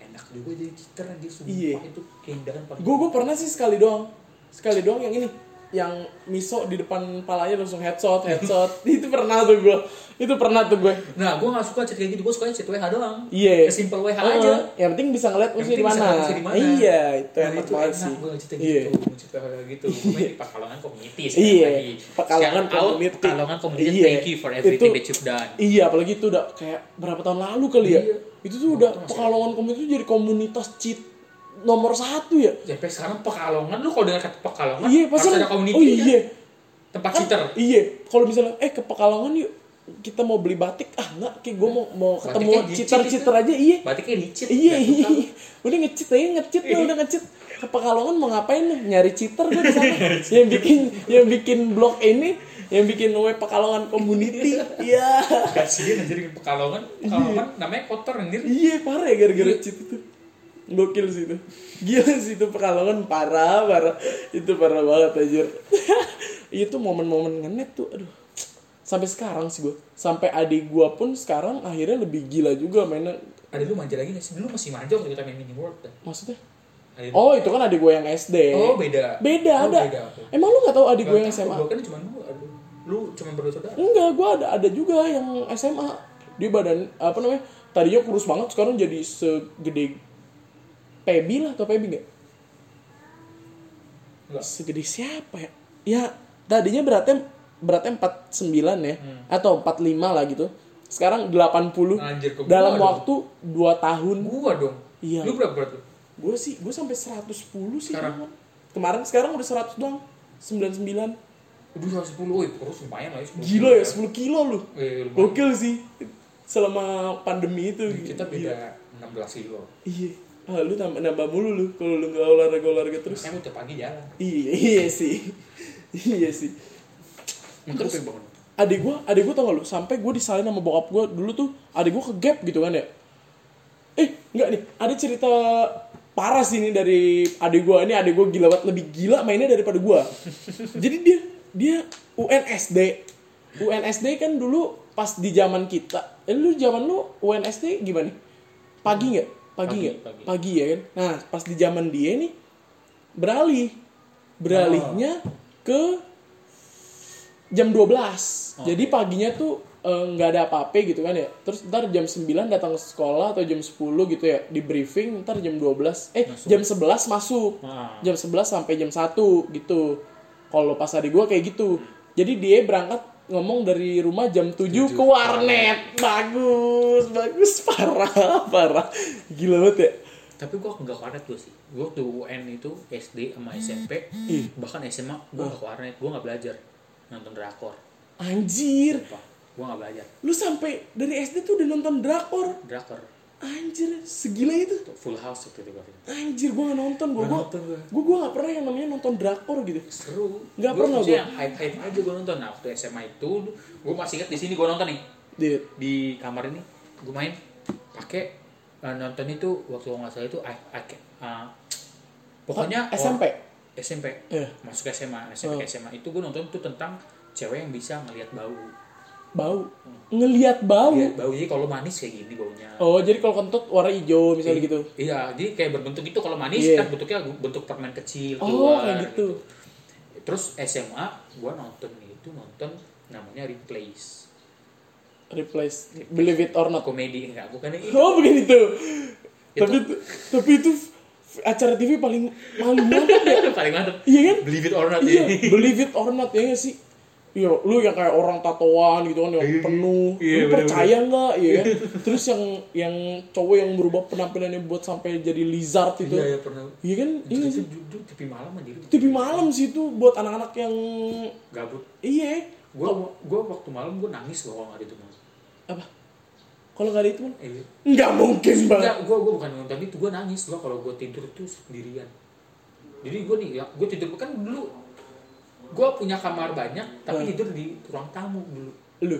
enak juga jadi cheater anjir sumpah Iya. itu keindahan paling Gue gue pernah sih sekali doang. Sekali doang yang ini yang miso di depan palanya langsung headshot, headshot. (laughs) itu pernah tuh gue. Itu pernah tuh gue. nah gue gak suka cheat kayak gitu gue suka cheat WH doang Iya. Simple WH Heeh. aja Yang penting bisa ngeliat musuhnya di mana. Iya, itu Nah, enak itu banget enak sih. gue kayak Iya. gitu WH kayak gitu gue di Community sekali Iya, lagi. Pekalongan Shout out Community. Pekalongan Community Iya. thank you for everything Itu- that you've done Iya, apalagi itu udah kayak berapa tahun lalu kali ya. Iya. Itu tuh udah Itu masih- Pekalongan Community jadi komunitas cheat nomor satu ya. sampai sekarang Pekalongan lu kalau dengar kata Pekalongan Iya, harus pasti ada community Oh kan? iya. tempat Kan, cheater Iya, kalau misalnya eh ke Pekalongan yuk kita mau beli batik ah enggak kayak gue mau mau ketemu cheater cheater itu. aja iya. Batiknya dicit. Iya nggak iya suka. udah ngecit aja ngecit lah udah ngecit. Ke Pekalongan mau ngapain nih nyari cheater gue di sana. (laughs) Yang bikin yang bikin blog ini yang bikin web Pekalongan community. Iya. Kasihan anjir Pekalongan Pekalongan namanya kotor anjir. Iya parah ya gara-gara cheat itu gokil sih itu. Gila sih itu Pekalongan parah parah. Itu parah banget anjir. (laughs) Itu momen-momen ngenet tuh aduh. Sampai sekarang sih gue sampai adik gue pun sekarang akhirnya lebih gila juga mainnya. Ada lu manja lagi gak sih? Dulu masih manja waktu kita main mini world dah maksudnya? Lu- oh itu kan adik gue yang SD oh beda. Beda Oh, ada. beda emang lu nggak tahu adik gue Gak yang SMA gua kan cuma aduh. lu cuma berdua saudara? Enggak gue ada ada juga yang SMA dia badan apa namanya tadinya kurus banget sekarang jadi segede Pebi lah atau Pebi nggak? Enggak. segede siapa ya? Ya tadinya beratnya beratnya 49 ya Hmm. atau 45 lah gitu. Sekarang 80 Anjir, ke gua dalam dong. waktu 2 tahun. Gua dong? Iya. lu berapa berat lu? Gue sih gue sampai 110 sih. Sekarang? kemarin. kemarin sekarang udah 100 doang. 99 Udah 110, woi kurus lumayan lah ya 10 gila ya 10 kilo lu. Eh, gokil sih. Selama pandemi itu. Kita Gila. beda 16 kilo. Iya ah, lu nambah, nambah mulu lu kalau lu nggak olahraga olahraga terus. Mau tiap pagi jalan. Iya (laughs) iya sih. Iya sih. Terus- adik gua adik gua tau gak lu? Sampai gua disalin sama bokap gua dulu tuh adik gua ke gap gitu kan ya. Eh enggak nih ada cerita parah sih ini dari adik gue ini adik gue gila banget lebih gila mainnya daripada gue (laughs) jadi dia dia UNSD UNSD kan dulu pas di zaman kita eh, lu zaman lu UNSD gimana? Pagi nggak pagi Pagi, nggak pagi. pagi ya kan? Nah pas di zaman dia nih beralih. Beralihnya ke jam 12 jadi paginya tuh eh, nggak ada apa-apa gitu kan ya? Terus ntar jam 9 datang ke sekolah atau jam 10 gitu ya di briefing ntar jam 12 eh jam 11 masuk. Nah. jam 11 sampai jam 1 gitu. Kalau pas adik gue kayak gitu. Jadi dia berangkat ngomong dari rumah jam 7 ke warnet. Bagus bagus. (laughs) Parah parah. Gila banget ya. Tapi gue nggak ke warnet gue sih. Gue waktu UN itu SD sama SMP bahkan SMA gue nggak ke warnet. Gue nggak belajar nonton drakor. Anjir. Gue nggak belajar. Lu sampai dari SD tuh udah nonton drakor? Drakor anjir segila itu. Full house waktu itu gue anjir gua gak nonton gua Nggak gua nonton gua. gak pernah yang namanya nonton drakor gitu. Seru. Nggak Gua pernah yang hype hype aja gue nonton. Nah waktu SMA itu gue masih inget di sini gue nonton nih. Dit. di kamar ini gue main. Pakai eh, nonton itu waktu gua nggak salah itu I, I, uh, pokoknya Oh, SMP? SMP Iya. masuk SMA SMP ke SMA itu gue nonton tuh tentang cewek yang bisa ngelihat bau bau. Ngelihat bau. Iya, bau. Jadi kalau manis kayak gini baunya. Oh jadi kalau kentut warna hijau misalnya gitu? Iya jadi kayak berbentuk itu kalau manis Iya. kan bentuknya bentuk permen kecil oh keluar, kayak gitu. terus SMA gue nonton itu nonton namanya Replace. Replace. Believe it or not. Komedi enggak bukan itu. Oh begitu Itu- tapi itu- tapi itu acara TV paling paling mantap ya. (laughs) Paling mantep. Iya kan? Believe it or not iya ini believe it or not ya nggak sih Iya, lu yang kayak orang tatoan gitu kan yang penuh, Iya, lu percaya nggak, ya kan? (laughs) Terus yang yang cowok yang berubah penampilannya buat sampai jadi lizard itu, iya ya pernah. Iya kan? itu, Iya sih. TV malam aja TV malam sih itu buat anak-anak yang gabut. Iya. Gue gue waktu malam gue nangis loh kalau nggak itu malam apa? Kalau nggak ada itu? Kan? eh, Nggak mungkin banget. enggak gue gue bukan nonton itu gue nangis. Gue kalau gue tidur tuh sendirian. Jadi gue nih ya gue tidur kan dulu gue punya kamar banyak tapi Hmm. tidur di ruang tamu dulu Lu,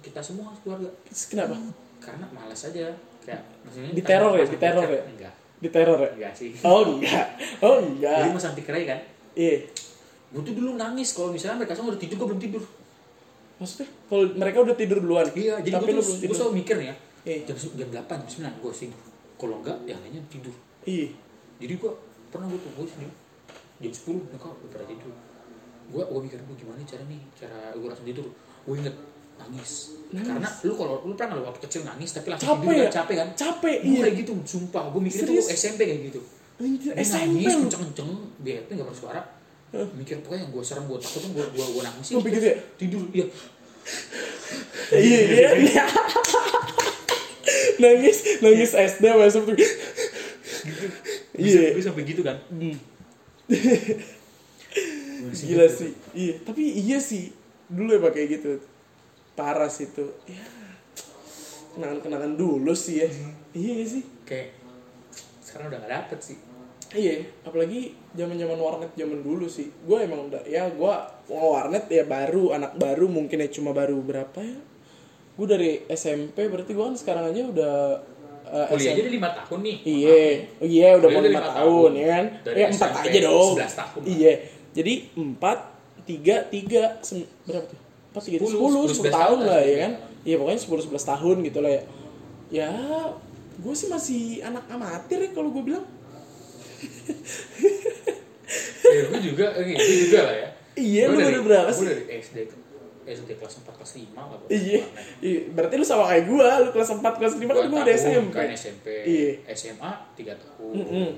kita semua keluarga kenapa? karena malas aja kayak maksudnya Diteror ya, diteror tiket. ya? enggak Diteror ya? enggak sih Oh enggak, oh jadi enggak. mau santi kerai kan Iya. gue tuh dulu nangis kalau misalnya mereka semua udah tidur gue belum tidur Maksudnya kalau mereka udah tidur duluan. iya jadi gue tuh gue selalu mikir ya Iya. jam jam delapan jam sembilan gue tidur kalau enggak yang lainnya tidur Iya. jadi gue pernah gue tuh gue sendiri jam sepuluh mereka udah tidur gue gue mikir gue gimana cara nih cara gue langsung tidur gue inget nangis. karena lu kalau lu pernah waktu kecil nangis tapi langsung Capek tidur ya? capek kan Capek, Gua iya. kayak gitu sumpah gue mikir tuh Serius? SMP kayak gitu Anjir, SMP nangis lu. kenceng-kenceng bete gak bersuara mikir pokoknya yang gue serem gue takut gue gue gue nangis Sampai gitu ya? tidur iya Iya, iya, iya. nangis, nangis SD masuk tuh. Iya. gue sampai gitu kan Gila sih. Iya, tapi iya sih. Dulu ya pakai gitu. Parah sih itu. Ya. Kenangan-kenangan dulu sih ya. Iya nggak sih. kayak sekarang udah gak dapet sih Iya, apalagi zaman-zaman warnet zaman dulu sih. Gue emang udah ya gue warnet ya baru anak baru mungkin ya cuma baru berapa ya? Gue dari SMP berarti gue kan sekarang aja udah uh, kuliah aja lima tahun nih Iya, oh iya udah mau lima tahun, tahun. ya kan? Dari ya empat aja dong. 11 tahun. Iya, jadi empat, tiga, tiga, sem- berapa tuh? Empat, tiga, Sepuluh, sepuluh, sepuluh, sepuluh sebelas tahun tahun lah ya iya. kan? Iya pokoknya sepuluh sebelas tahun gitu lah ya. Ya, gue sih masih anak amatir ya kalau gue bilang. ya gue juga eh, gue juga lah ya Iya, Gua lu baru berapa gua sih? dari SD SD kelas 4 kelas 5 lah gua. Iya, iya, berarti lu sama kayak gue, lu kelas 4, kelas 5 kan gue udah SMP. kan SMP Iya. SMA 3 tahun Mm-mm.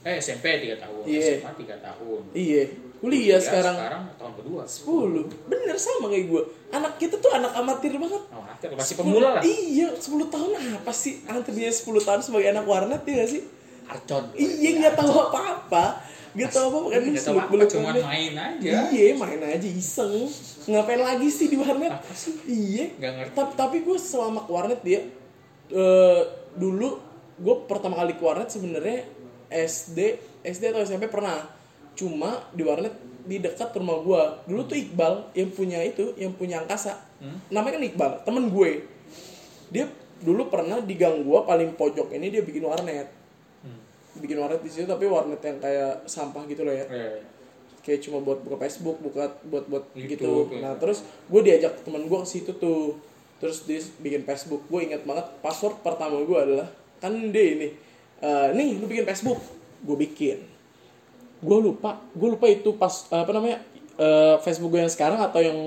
eh SMP 3 tahun Iya. SMA 3 tahun Iya, kuliah sekarang sekarang tahun kedua 10. Bener sama kayak gue. Anak kita tuh anak amatir banget. oh, akhir masih pemula lah Iya, 10 tahun apa sih? Antar dia 10 tahun sebagai anak warnet ya gak sih? Arcon Iya, nggak tahu apa-apa. Nggak tahu apa-apa kan lu nggak tahu apa cuma main aja Iya, main aja iseng. Ngapain lagi sih di warnet? Apa sih? Iya. Nggak ngerti. Tapi, tapi gue selama ke warnet dia eh, dulu gue pertama kali ke warnet sebenarnya SD SD atau SMP pernah. Cuma di warnet di dekat rumah gue. Dulu tuh Iqbal yang punya itu, yang punya angkasa. Namanya kan Iqbal, temen gue. Dia dulu pernah di gang gue paling pojok ini dia bikin warnet. bikin warnet di situ tapi warnet yang kayak sampah gitu loh ya Eh, kayak cuma buat buka Facebook buka buat buat YouTube, gitu ya. nah terus gue diajak teman gue ke situ tuh terus dia bikin Facebook gue ingat banget password pertama gue adalah kan dia ini eh, nih lu bikin Facebook gue bikin gue lupa gue lupa itu pas apa namanya eh, Facebook gue yang sekarang atau yang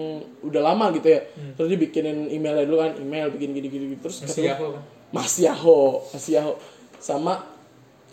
udah lama gitu ya. Terus dia bikinin emailnya dulu kan email bikin gini gini, gini. terus masih gua, kan? Mas Yahoo Mas Yahoo. Sama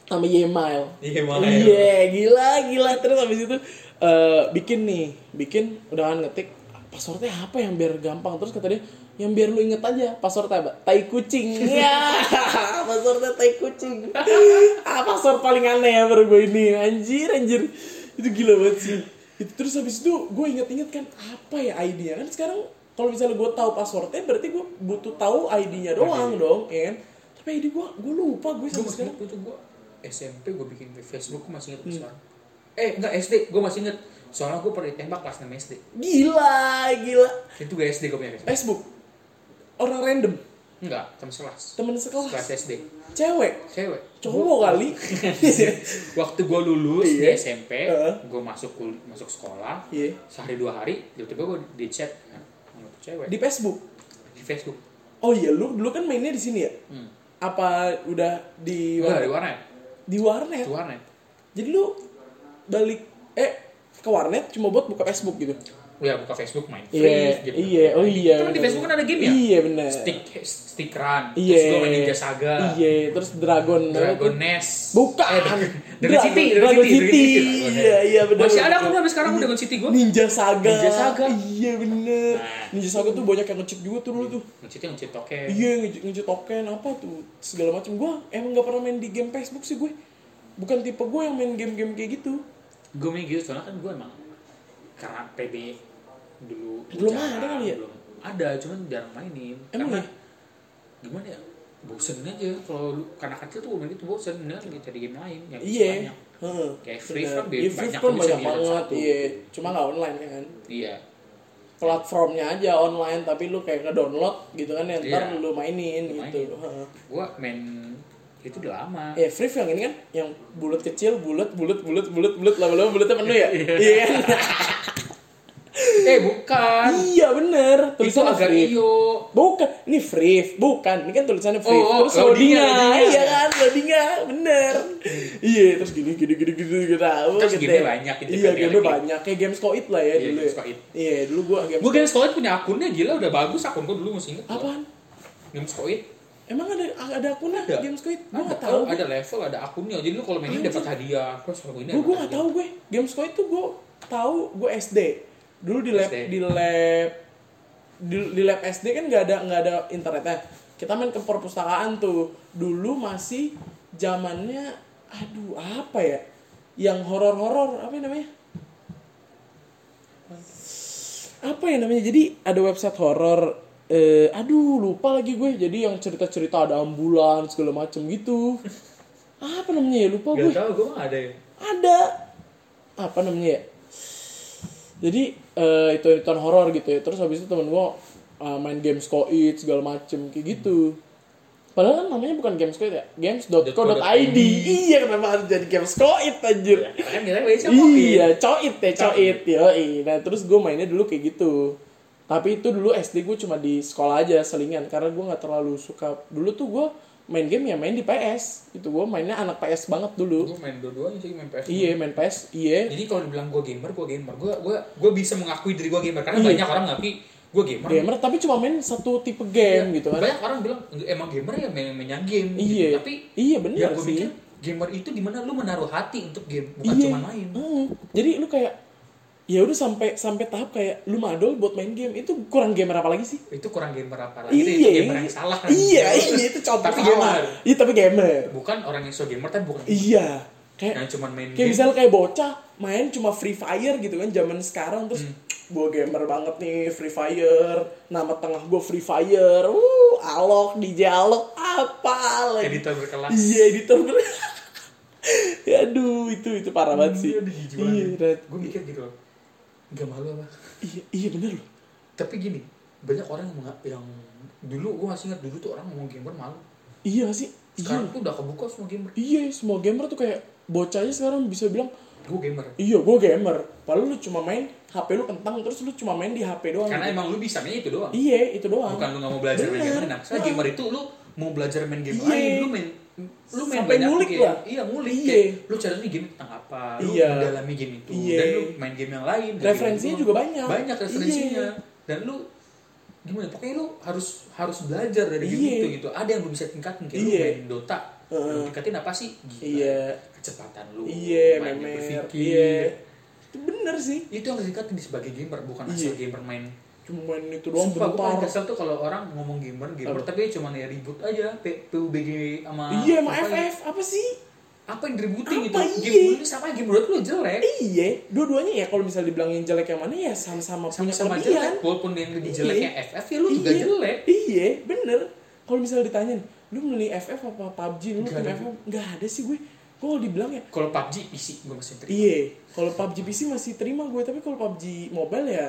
sama Ymail Iya, Iya, gila gila. Terus habis itu eh, bikin nih, bikin udah kan ngetik passwordnya apa yang biar gampang. Terus kata dia yang biar lu inget aja passwordnya apa? Tai kucing. (laughs) Ya (laughs) passwordnya tai kucing. (laughs) Ah password paling aneh ya baru gue ini. Anjir anjir. Itu gila banget sih. Itu terus habis itu gue inget-inget kan apa ya ID-nya? Kan sekarang kalau misalnya gue tahu passwordnya berarti gue butuh tahu ID-nya doang dong ya kan? Tapi ID gue gue lupa gue masih sekarang. itu gue SMP gue bikin Facebook gue masih ingat Hmm. sekarang. Eh enggak SD gue masih inget soalnya gue pernah ditembak kelas 6 SD gila gila. Itu gue SD gue punya Facebook Facebook orang random? Enggak teman sekelas. Temen sekelas? Kelas SD cewek? Cewek. Cowok kali? (laughs) Waktu gue lulus di Iya. SMP Heeh. gue masuk kul- masuk sekolah iya. sehari dua hari tiba-tiba gue di chat ya, sama cewek. Di Facebook? Di Facebook. Oh iya lu dulu kan mainnya di sini ya? Hmm. apa udah di Enggak, di warnet warnet. Di warnet? Di warnet. Jadi lu balik eh ke warnet cuma buat buka Facebook gitu ya buka Facebook main iya free gitu. iya oh iya Kan di. Facebook kan ada game ya iya benar stick stickeran iya terus gue main Ninja Saga iya terus Dragon Dragon Nest bukan eh, Dragon, City Dragon City iya iya benar masih ada benar. kan sampai sekarang Dragon City gue Ninja Saga. Ninja Saga. Iya bener. Nah. Ninja Saga tuh banyak yang ngecit juga tuh dulu tuh. ngecit ngecit token Iya ngecit token apa tuh segala macam. Gua emang nggak pernah main di game Facebook sih gue. Bukan tipe gue yang main game-game kayak gitu. gue main gitu soalnya kan gue emang karena PB dulu Belum jarang, ada kali ya? belum ada cuman jarang mainin Emang karena ya? gimana ya bosen aja kalau karena kecil tuh main gitu bosen kan gitu cari game lain yang Iya. banyak Heeh. Kayak Free kan Iya, Free banyak kan bisa banyak banget. Iya. Cuma nggak online kan. iya Platformnya aja online tapi lu kayak nge-download gitu kan ya ntar Iya. lu mainin Lu gitu. mainin. Gue main itu udah lama Ya Free yang ini kan yang bulat kecil, bulat, bulat, bulat, bulat, bulat, lama-lama bulatnya penuh ya. (laughs) Iya. (laughs) eh bukan Iya bener. itu agak Free. iyo Bukan, ini free, bukan. Ini kan tulisannya free. Oh, oh, terus loadingnya, iya kan, loadingnya, bener. iya, terus gini, gini, gini, gini, gitu. Tahu, Terus ya. banyak gitu Iya, game banyak. Kayak games Koit lah ya Iya, dulu. Ya. Iya, dulu gua games. gue Games Koit punya akunnya gila udah bagus akun gue dulu masih inget gua. Apaan? Games Koit Emang ada ada akunnya Ada. games Koit? Gua ada, nggak tahu. oh, ada level ada akunnya jadi lu kalau mainin dapat hadiah terus kalau ini Gue gue nggak tahu gue. Games Koit tuh gue tahu gue SD. Dulu di lab SD. di lab di, di lab SD kan nggak ada nggak ada internetnya. Kita main ke perpustakaan tuh. Dulu masih zamannya aduh apa ya? Yang horor-horor apa namanya? Apa ya namanya? Jadi ada website horor eh aduh lupa lagi gue. Jadi yang cerita-cerita ada ambulan segala macem gitu. (laughs) Apa namanya ya? Lupa gue Gak tau gue mah ada ya ada apa namanya ya jadi eh, itu ituan horor gitu ya. Terus habis itu temen gue uh, main games koit segala macem kayak gitu. Padahal kan namanya bukan games koit ya games.co.id iya kenapa harus jadi games koit anjir? Karena kan iya coit ya coit. ya nah terus gue mainnya dulu kayak gitu. Tapi itu dulu SD gue cuma di sekolah aja selingan. Karena gue nggak terlalu suka. Dulu tuh gue main game ya main di PS itu gue mainnya anak PS banget dulu. Gue main dua-duanya sih main PS iya main PS iya. Jadi kalau dibilang gue gamer, gue gamer. Gue gue gue bisa mengakui diri gue gamer. Karena Iya. banyak orang ngakui gue gamer. Gamer tapi cuma main satu tipe game gitu kan. Banyak orang bilang emang gamer ya main mainnya game. Iya. Gitu. Tapi iya bener gue sih. pikir gamer itu di mana lu menaruh hati untuk game Bukan iya. cuma main. Mm. jadi lu kayak ya udah sampai sampai tahap kayak lu madol buat main game. Itu kurang gamer apa lagi sih? Itu kurang gamer apa lagi? (laughs) Iya Itu gamer yang salah. Kan iya iya itu contoh Tapi salah. gamer. iya tapi gamer. Bukan orang yang so gamer tapi bukan iya. Kayak Yang cuma main kayak game. misalnya kayak bocah main cuma free fire gitu kan zaman sekarang terus Hmm. gue gamer banget nih free fire. Nama tengah gue free fire. Uh alok DJ alok apa lagi? Editor berkelas. Iya editor ber (laughs) ya aduh itu itu parah banget sih. Iya, iya. Gue mikir gitu loh Gak malu apa iya iya bener loh Tapi gini Banyak orang yang, yang Dulu gue masih ingat dulu tuh orang ngomong gamer malu iya gak sih sekarang tuh udah kebuka semua gamer Iya, semua gamer tuh kayak bocahnya sekarang bisa bilang, gue gamer iya gue gamer. Padahal lu cuma main HP lu kentang terus lu cuma main di HP doang. karena gitu. emang lu bisa main itu doang Iya, itu doang. bukan lu gak mau belajar main Bener. game enak Nah. gamer itu lu mau belajar main game Iya. lain lu main lu main Sampai banyak ngulik lah. iya ngulik Iya. kayak lu cari nih game tentang apa lu Iya. mendalami game itu Iya. dan lu main game yang lain Referensinya juga banyak. banyak referensinya Iya. dan lu gimana pokoknya lu harus harus belajar dari game Iya. itu gitu ada yang lu bisa tingkatin kayak lu Iya. main Dota lu Heeh. tingkatin apa sih Gila. Iya. kecepatan lu Iya, banyak memer. berpikir. Iya. Itu bener sih. itu yang ditingkatin sebagai gamer bukan Iya. asal gamer main Cuma main itu doang Sumpah bentar. kesel tuh kalau orang ngomong gamer gamer tapi cuma ya ribut aja PUBG sama Iya, ya? FF apa sih? apa yang diributin gitu Apa, game iya? ini sama game menurut lu jelek Iya, dua-duanya ya kalau misalnya dibilangin jelek yang mana ya sama-sama punya sama-sama kelebihan. jelek walaupun yang lebih Iya. jeleknya FF ya lu juga Iya. jelek Iya, bener. Kalau misalnya ditanyain, lu beli FF apa PUBG? Lu ada. FF? Nggak ada sih gue. Gue kalau dibilang ya, kalau PUBG PC gue masih terima iya. Kalau PUBG PC masih terima gue, tapi kalau PUBG Mobile ya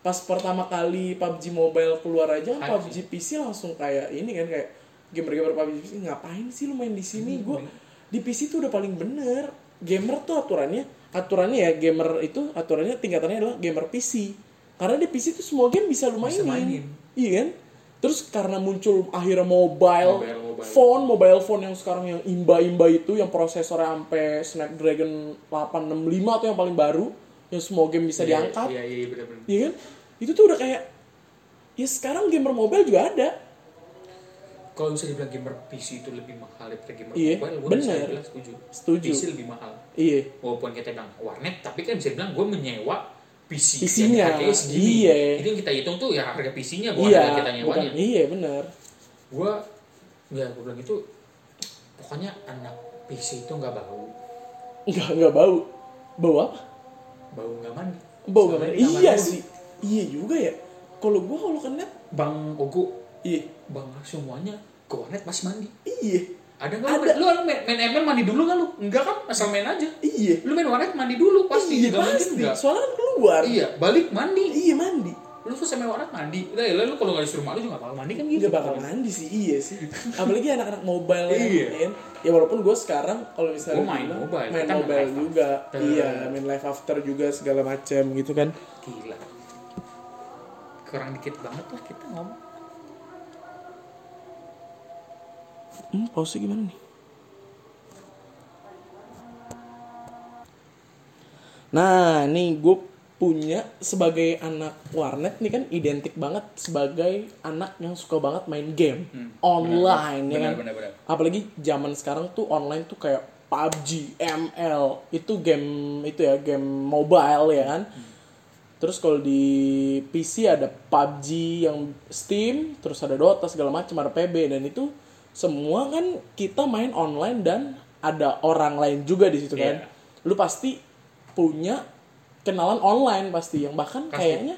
pas pertama kali PUBG Mobile keluar aja kan PUBG PC langsung kayak ini kan kayak gamer-gamer PUBG PC ngapain sih lu main di sini? Hmm, Gue di PC tuh udah paling bener. Gamer tuh aturannya, aturannya ya gamer itu aturannya tingkatannya adalah gamer PC. Karena di PC tuh semua game bisa lu Bisa mainin. mainin. Iya kan? Terus karena muncul akhirnya mobile, Mobile, mobile. phone, mobile phone yang sekarang yang imba-imba itu yang prosesornya sampai Snapdragon 865 atau yang paling baru yang semua game bisa Iya, diangkat. iya iya bener-bener Iya kan? Itu tuh udah kayak ya sekarang gamer mobile juga ada. kalau bisa dibilang gamer PC itu lebih mahal daripada gamer Iya, mobile gue bener. bisa bilang setuju Setuju. PC lebih mahal Iya. walaupun kita bilang warnet tapi kan bisa bilang gue menyewa PC PC-nya, segini iya. itu yang kita hitung tuh ya harga PC-nya bukan Iya, harga kita bukan. nyewanya Iya, benar. gue ya gue bilang itu pokoknya anak PC itu nggak bau Enggak, enggak bau. Bau apa? Bau nggak mandi Bau nggak? di kamar Iya sih. Iya juga ya. Kalau gua kalau ke net, bang Ogo iya. bang semuanya ke warnet masih mandi Iya. ada nggak Ada. lu, main, main ML mandi dulu nggak lu enggak kan asal main aja Iya. lu main warnet mandi dulu pasti iya, mungkin pasti. enggak Soalnya kan keluar. iya balik mandi Iya, mandi. Lu tuh sama warnet mandi lah ya lu kalau nggak disuruh mandi juga nggak bakal mandi kan gitu Gak bakal mandi sih, iya sih. Apalagi anak-anak mobile Iya. main. Ya walaupun gue sekarang kalau misalnya Gua main mobile, main kita mobile juga. after. Iya, main live after juga segala macam gitu kan. gila kurang dikit banget lah kita ngomong Hmm, pause gimana nih? Nah, nih gue punya sebagai anak warnet nih kan identik banget sebagai anak yang suka banget main game Hmm, online ya kan. benar benar Apalagi zaman sekarang tuh online tuh kayak PUBG, ML, itu game itu ya game mobile ya kan. Terus kalau di PC ada PUBG yang Steam, terus ada Dota segala macam, ada PB dan itu semua kan kita main online dan ada orang lain juga di situ kan. Iya. Lu pasti punya kenalan online pasti yang bahkan Pasti. kayaknya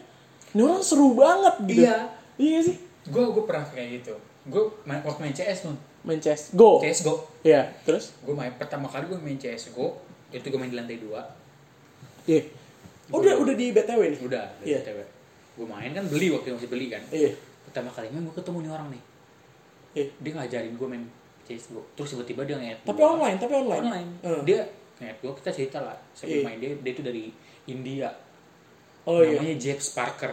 ini orang seru banget gitu. Iya. Iya sih? gue gue pernah kayak gitu gue main waktu main CS tuh Main CS Go. CS Go Iya, terus? gue main pertama kali gue main CS Go itu gue main di lantai dua Iya. Udah udah di BTW nih. udah Iya. yeah. gue main kan beli waktu masih beli kan Iya. pertama kali main gue ketemu nih orang nih Iya. dia ngajarin gue main CS Go terus tiba-tiba dia nge Tapi online, tapi online. online Eh. dia nge gue kita cerita lah Iya. sebelum main dia dia itu dari India Oh iya. namanya James Parker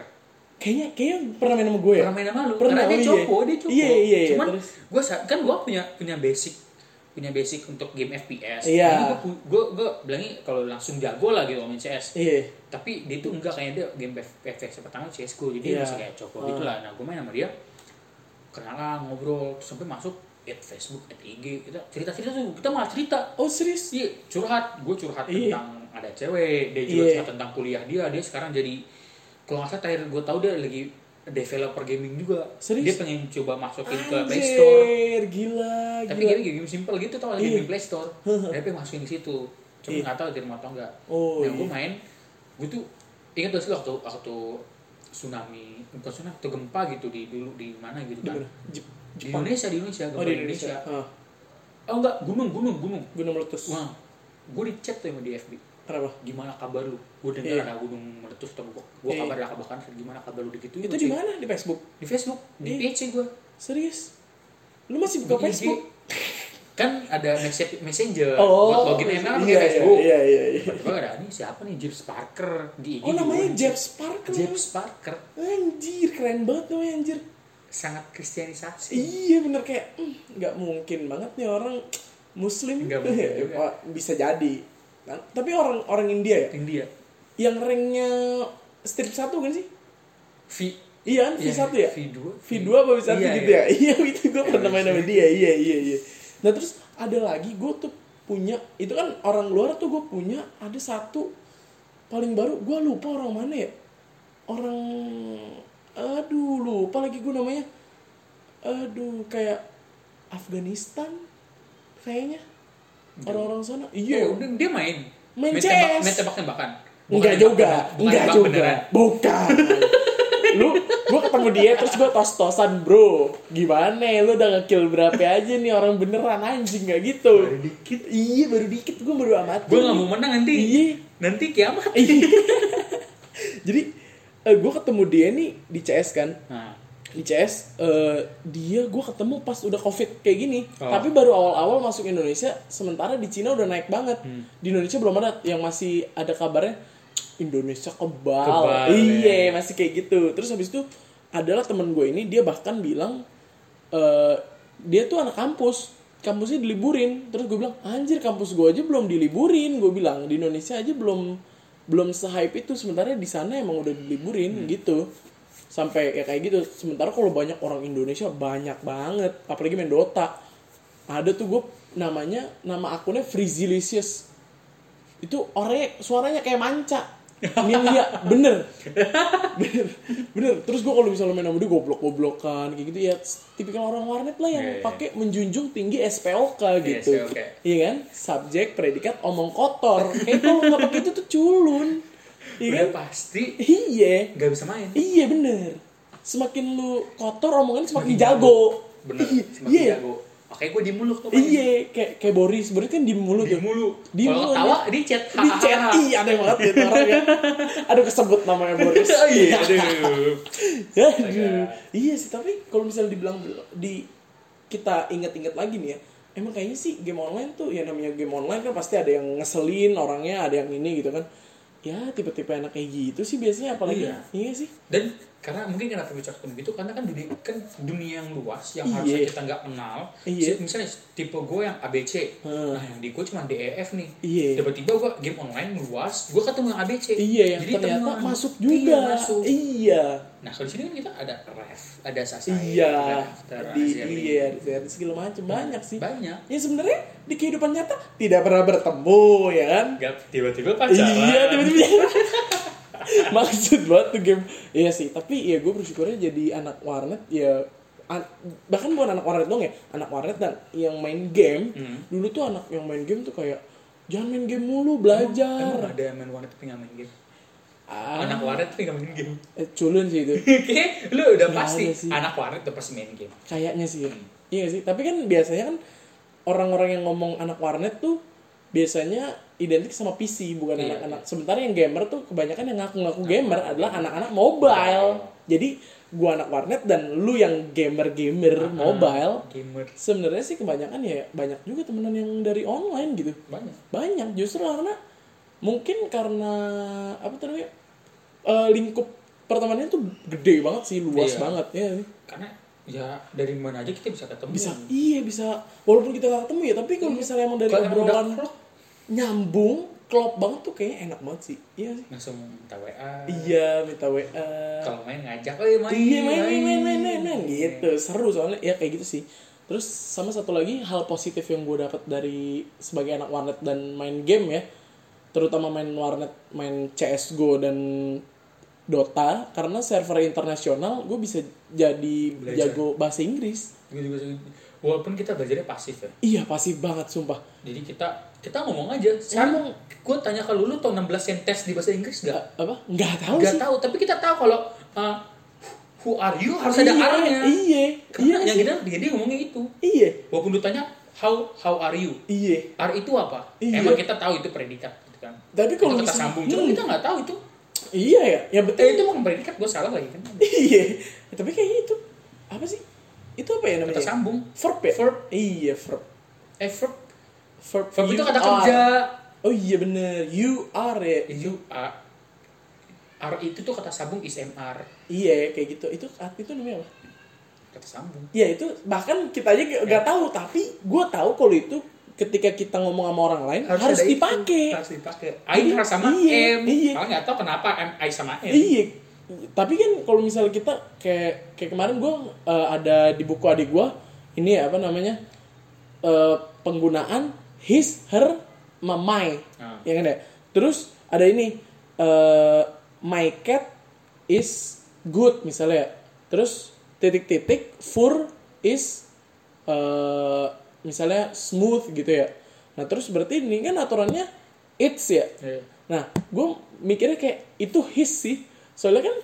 Kayaknya kayaknya pernah main sama gue ya. pernah main sama lu Pernah, karena dia oh iya. copo dia copo Iya, iya, iya, cuman terus? gue kan gue punya punya basic punya basic untuk game FPS Iya. gue gue gue bilangnya kalau langsung jago lah gitu main CS Iya. tapi dia tuh enggak kayak dia game FPS pertama CSGO jadi Iya. dia masih kayak copo Ah. gitu lah nah gue main sama dia kenalan ngobrol sampai masuk at Facebook at IG kita cerita cerita tuh kita malah cerita Oh serius? iya curhat gue curhat Iya. tentang ada cewek dia juga Iya. curhat tentang kuliah dia dia sekarang jadi kalau nggak salah terakhir gue tahu dia lagi developer gaming juga Serius? dia pengen coba masukin ke Play Store Anjir, gila, tapi gila. game game simple gitu tau Iya. game Play Store dia pengen masukin di situ cuma Iya. nggak tahu terima atau enggak Oh, nah gue iya. main gue tuh ingat tuh sih waktu waktu tsunami bukan tsunami atau gempa gitu di dulu di mana gitu Di kan di Jepang. Indonesia di Indonesia gempa Oh di di Indonesia. Ah, oh enggak gunung gunung gunung gunung meletus. wah gue di chat tuh sama di FB Kenapa? gimana kabar lu gue dengar Iya. ada gunung meletus atau gue gue Iya. kabar ada kabar kan gimana kabar lu gitu Itu di mana? Di Facebook. di Facebook di Iya. PC gue Serius? Lu masih buka Di. Facebook? kan ada message messenger Oh, buat login email kan iya, pakai Facebook Iya, iya, iya. tiba-tiba ada ini siapa nih James Parker di IG Oh namanya. James Parker. James Parker Anjir, keren banget namanya anjir. sangat kristianisasi Iya bener kayak "Hmm, nggak mungkin banget nih orang Muslim. Nggak mungkin (laughs) juga. Wah, bisa jadi. Nah, tapi orang orang India ya, India yang ranknya strip satu kan sih? V Iya kan, V1 ya? V2 V2 apa V1 Iya, gitu iya. ya? Iya, (laughs) itu gue pernah main sama dia. Iya, iya, iya. Nah, terus ada lagi gue tuh punya, itu kan orang luar tuh gue punya ada satu paling baru, gue lupa orang mana ya? Orang, aduh lupa lagi gue namanya. Aduh, kayak Afghanistan kayaknya. Orang-orang sana. Iya, Oh, dia- dia main Main tembak, CS. main tembak-tembakan Enggak Bukan juga, tembak- bukan enggak tembak juga. beneran. Bukan. lu gua ketemu dia terus gua tos-tosan, Bro. Gimana ya, lu udah ngekill berapa aja nih orang beneran anjing nggak gitu. Baru dikit. Iya, baru dikit gua baru amati. gue nggak mau menang nanti Iya. nanti kiamat Iya. (laughs) Jadi eh, gua ketemu dia nih di CS kan. nah Di CS eh, dia gua ketemu pas udah Covid kayak gini. Oh. Tapi baru awal-awal masuk Indonesia, sementara di Cina udah naik banget. Hmm. Di Indonesia belum ada yang masih ada kabarnya Indonesia kebal. Kebal, iya, ya. masih kayak gitu. Terus habis itu adalah temen gue ini dia bahkan bilang eh dia tuh anak kampus. Kampusnya diliburin. Terus gue bilang, "Anjir, kampus gue aja belum diliburin." Gue bilang, "Di Indonesia aja belum belum se-hype itu sementara di sana emang udah diliburin gitu." Sampai ya kayak gitu. Sementara kalau banyak orang Indonesia banyak banget, apalagi main Dota. Ada tuh gue namanya nama akunnya Freezilicious itu orangnya suaranya kayak manca. Nilia bener. Bener bener. Terus gue kalau misalnya main sama dia goblok goblokan kayak gitu ya tipikal orang warnet lah yang Iya, iya. pakai menjunjung tinggi SPOK gitu. SPOK. iya kan? Subjek predikat omong kotor. Kayak kalau nggak pakai itu tuh culun iya kan? pasti iya. nggak bisa main. Iya bener. Semakin lu kotor omongannya semakin Semakin jago. bener Iya, semakin iya jago. Makanya gue di mulut tuh iya kayak kayak Boris. Boris kan di mulut di tuh mulut Di kalau mulut. ketawa di chat di chat iya aneh banget gitu orangnya aduh kesebut namanya Boris. (laughs) Iya (laughs) aduh. Aduh. Iya sih tapi kalau misalnya dibilang di kita inget-inget lagi nih ya emang kayaknya sih game online tuh ya namanya game online kan pasti ada yang ngeselin orangnya ada yang ini gitu kan ya tipe-tipe anak kayak gitu sih biasanya apalagi Iya. iya sih dan karena mungkin kenapa bisa ketemu gitu karena kan dunia kan dunia yang luas yang Iya. harusnya kita nggak kenal. Si- misalnya tipe gue yang ABC Hmm. nah yang di gue cuma DEF nih. Iya. tiba-tiba gue game online luas gue ketemu yang ABC iya yang Jadi ternyata teman. masuk Iya, juga. masuk. iya. Nah kalau di sini kan kita ada ref ada sasai iya di iya segala macam. Banyak sih. banyak. Ya sebenarnya di kehidupan nyata tidak pernah bertemu ya kan? Tiba-tiba pacaran. Iya tiba-tiba (laughs) (laughs) maksud banget tuh game iya sih tapi ya gue bersyukurnya jadi anak warnet ya an- bahkan bukan anak warnet dong ya anak warnet dan yang main game Hmm. dulu tuh anak yang main game tuh kayak jangan main game mulu Emang belajar ada yang main warnet tapi nggak main game ah, anak warnet tapi nggak main game eh, culun sih itu (laughs) Oke, lu udah Nggak pasti sih. anak warnet udah pasti main game kayaknya sih ya. Hmm. iya sih tapi kan biasanya kan orang-orang yang ngomong anak warnet tuh biasanya identik sama PC bukan Iya, anak-anak. sementara yang gamer tuh kebanyakan yang ngaku-ngaku gamer adalah anak-anak mobile. Jadi gua anak warnet dan lu yang gamer-gamer mobile gamer. sebenarnya sih kebanyakan ya banyak juga temenan yang dari online gitu. Banyak. Banyak justru karena mungkin karena apa tuh namanya eh, lingkup pertemanannya tuh gede banget sih luas Iya. banget ya karena ya dari mana aja kita bisa ketemu. Bisa iya bisa walaupun kita gak ketemu ya tapi kalau misalnya emang dari udah obrolan nyambung klop banget tuh kayaknya enak banget sih. Iya sih. Langsung minta WA iya minta wa kalau main ngajak oh iya main. Iya main main main main main, main. gitu. Seru soalnya. Ya kayak gitu sih. Terus sama satu lagi hal positif yang gue dapat dari sebagai anak warnet dan main game ya terutama main warnet main CSGO dan Dota karena server internasional gue bisa jadi Belajar. jago bahasa Inggris. Gue juga sih. Walaupun kita belajarnya pasif ya. Iya pasif banget sumpah. Jadi kita kita ngomong aja. Sekarang gue tanya kalau lu tau 16 yang tes di bahasa Inggris gak? apa? Nggak tahu Gak sih. tahu tapi kita tahu kalau uh, who are you? Harus ada iya, arahnya. iya. Karena iya yang kita dia, dia ngomongnya itu iya. Walaupun lu tanya how how are you? Iya. Are itu apa? Iya. emang kita tahu itu predikat gitu kan. Tapi kalau misalnya- sambung cuma Hmm. kita nggak tahu itu. Iya ya yang betul. Eh itu emang predikat gue salah lagi kan? Iya. Ya, tapi kayaknya itu apa sih itu apa ya namanya? Kata sambung verb ya? Verb. iya verb. Eh verb. Verb, verb itu kata kerja. Oh iya bener. You are ya? You are. R itu tuh kata sambung is MR iya kayak gitu. Itu itu namanya apa? Kata sambung. Ya itu bahkan kita aja nggak nggak tahu tapi gue tahu kalau itu ketika kita ngomong sama orang lain harus, itu. dipakai. Harus dipakai. I harus sama Iya, M. iya. kalau nggak tahu kenapa M I sama M. Iya. Tapi kan kalau misalnya kita kayak kayak kemarin gue ada di buku adik gue ini ya, apa namanya eh, penggunaan his, her, my, Ah. ya kan ya. Terus ada ini eh, my cat is good misalnya. Terus titik-titik fur is eh, misalnya smooth gitu ya. Nah terus berarti ini kan aturannya it's ya. Iya. Nah, gue mikirnya kayak itu his sih. Soalnya kan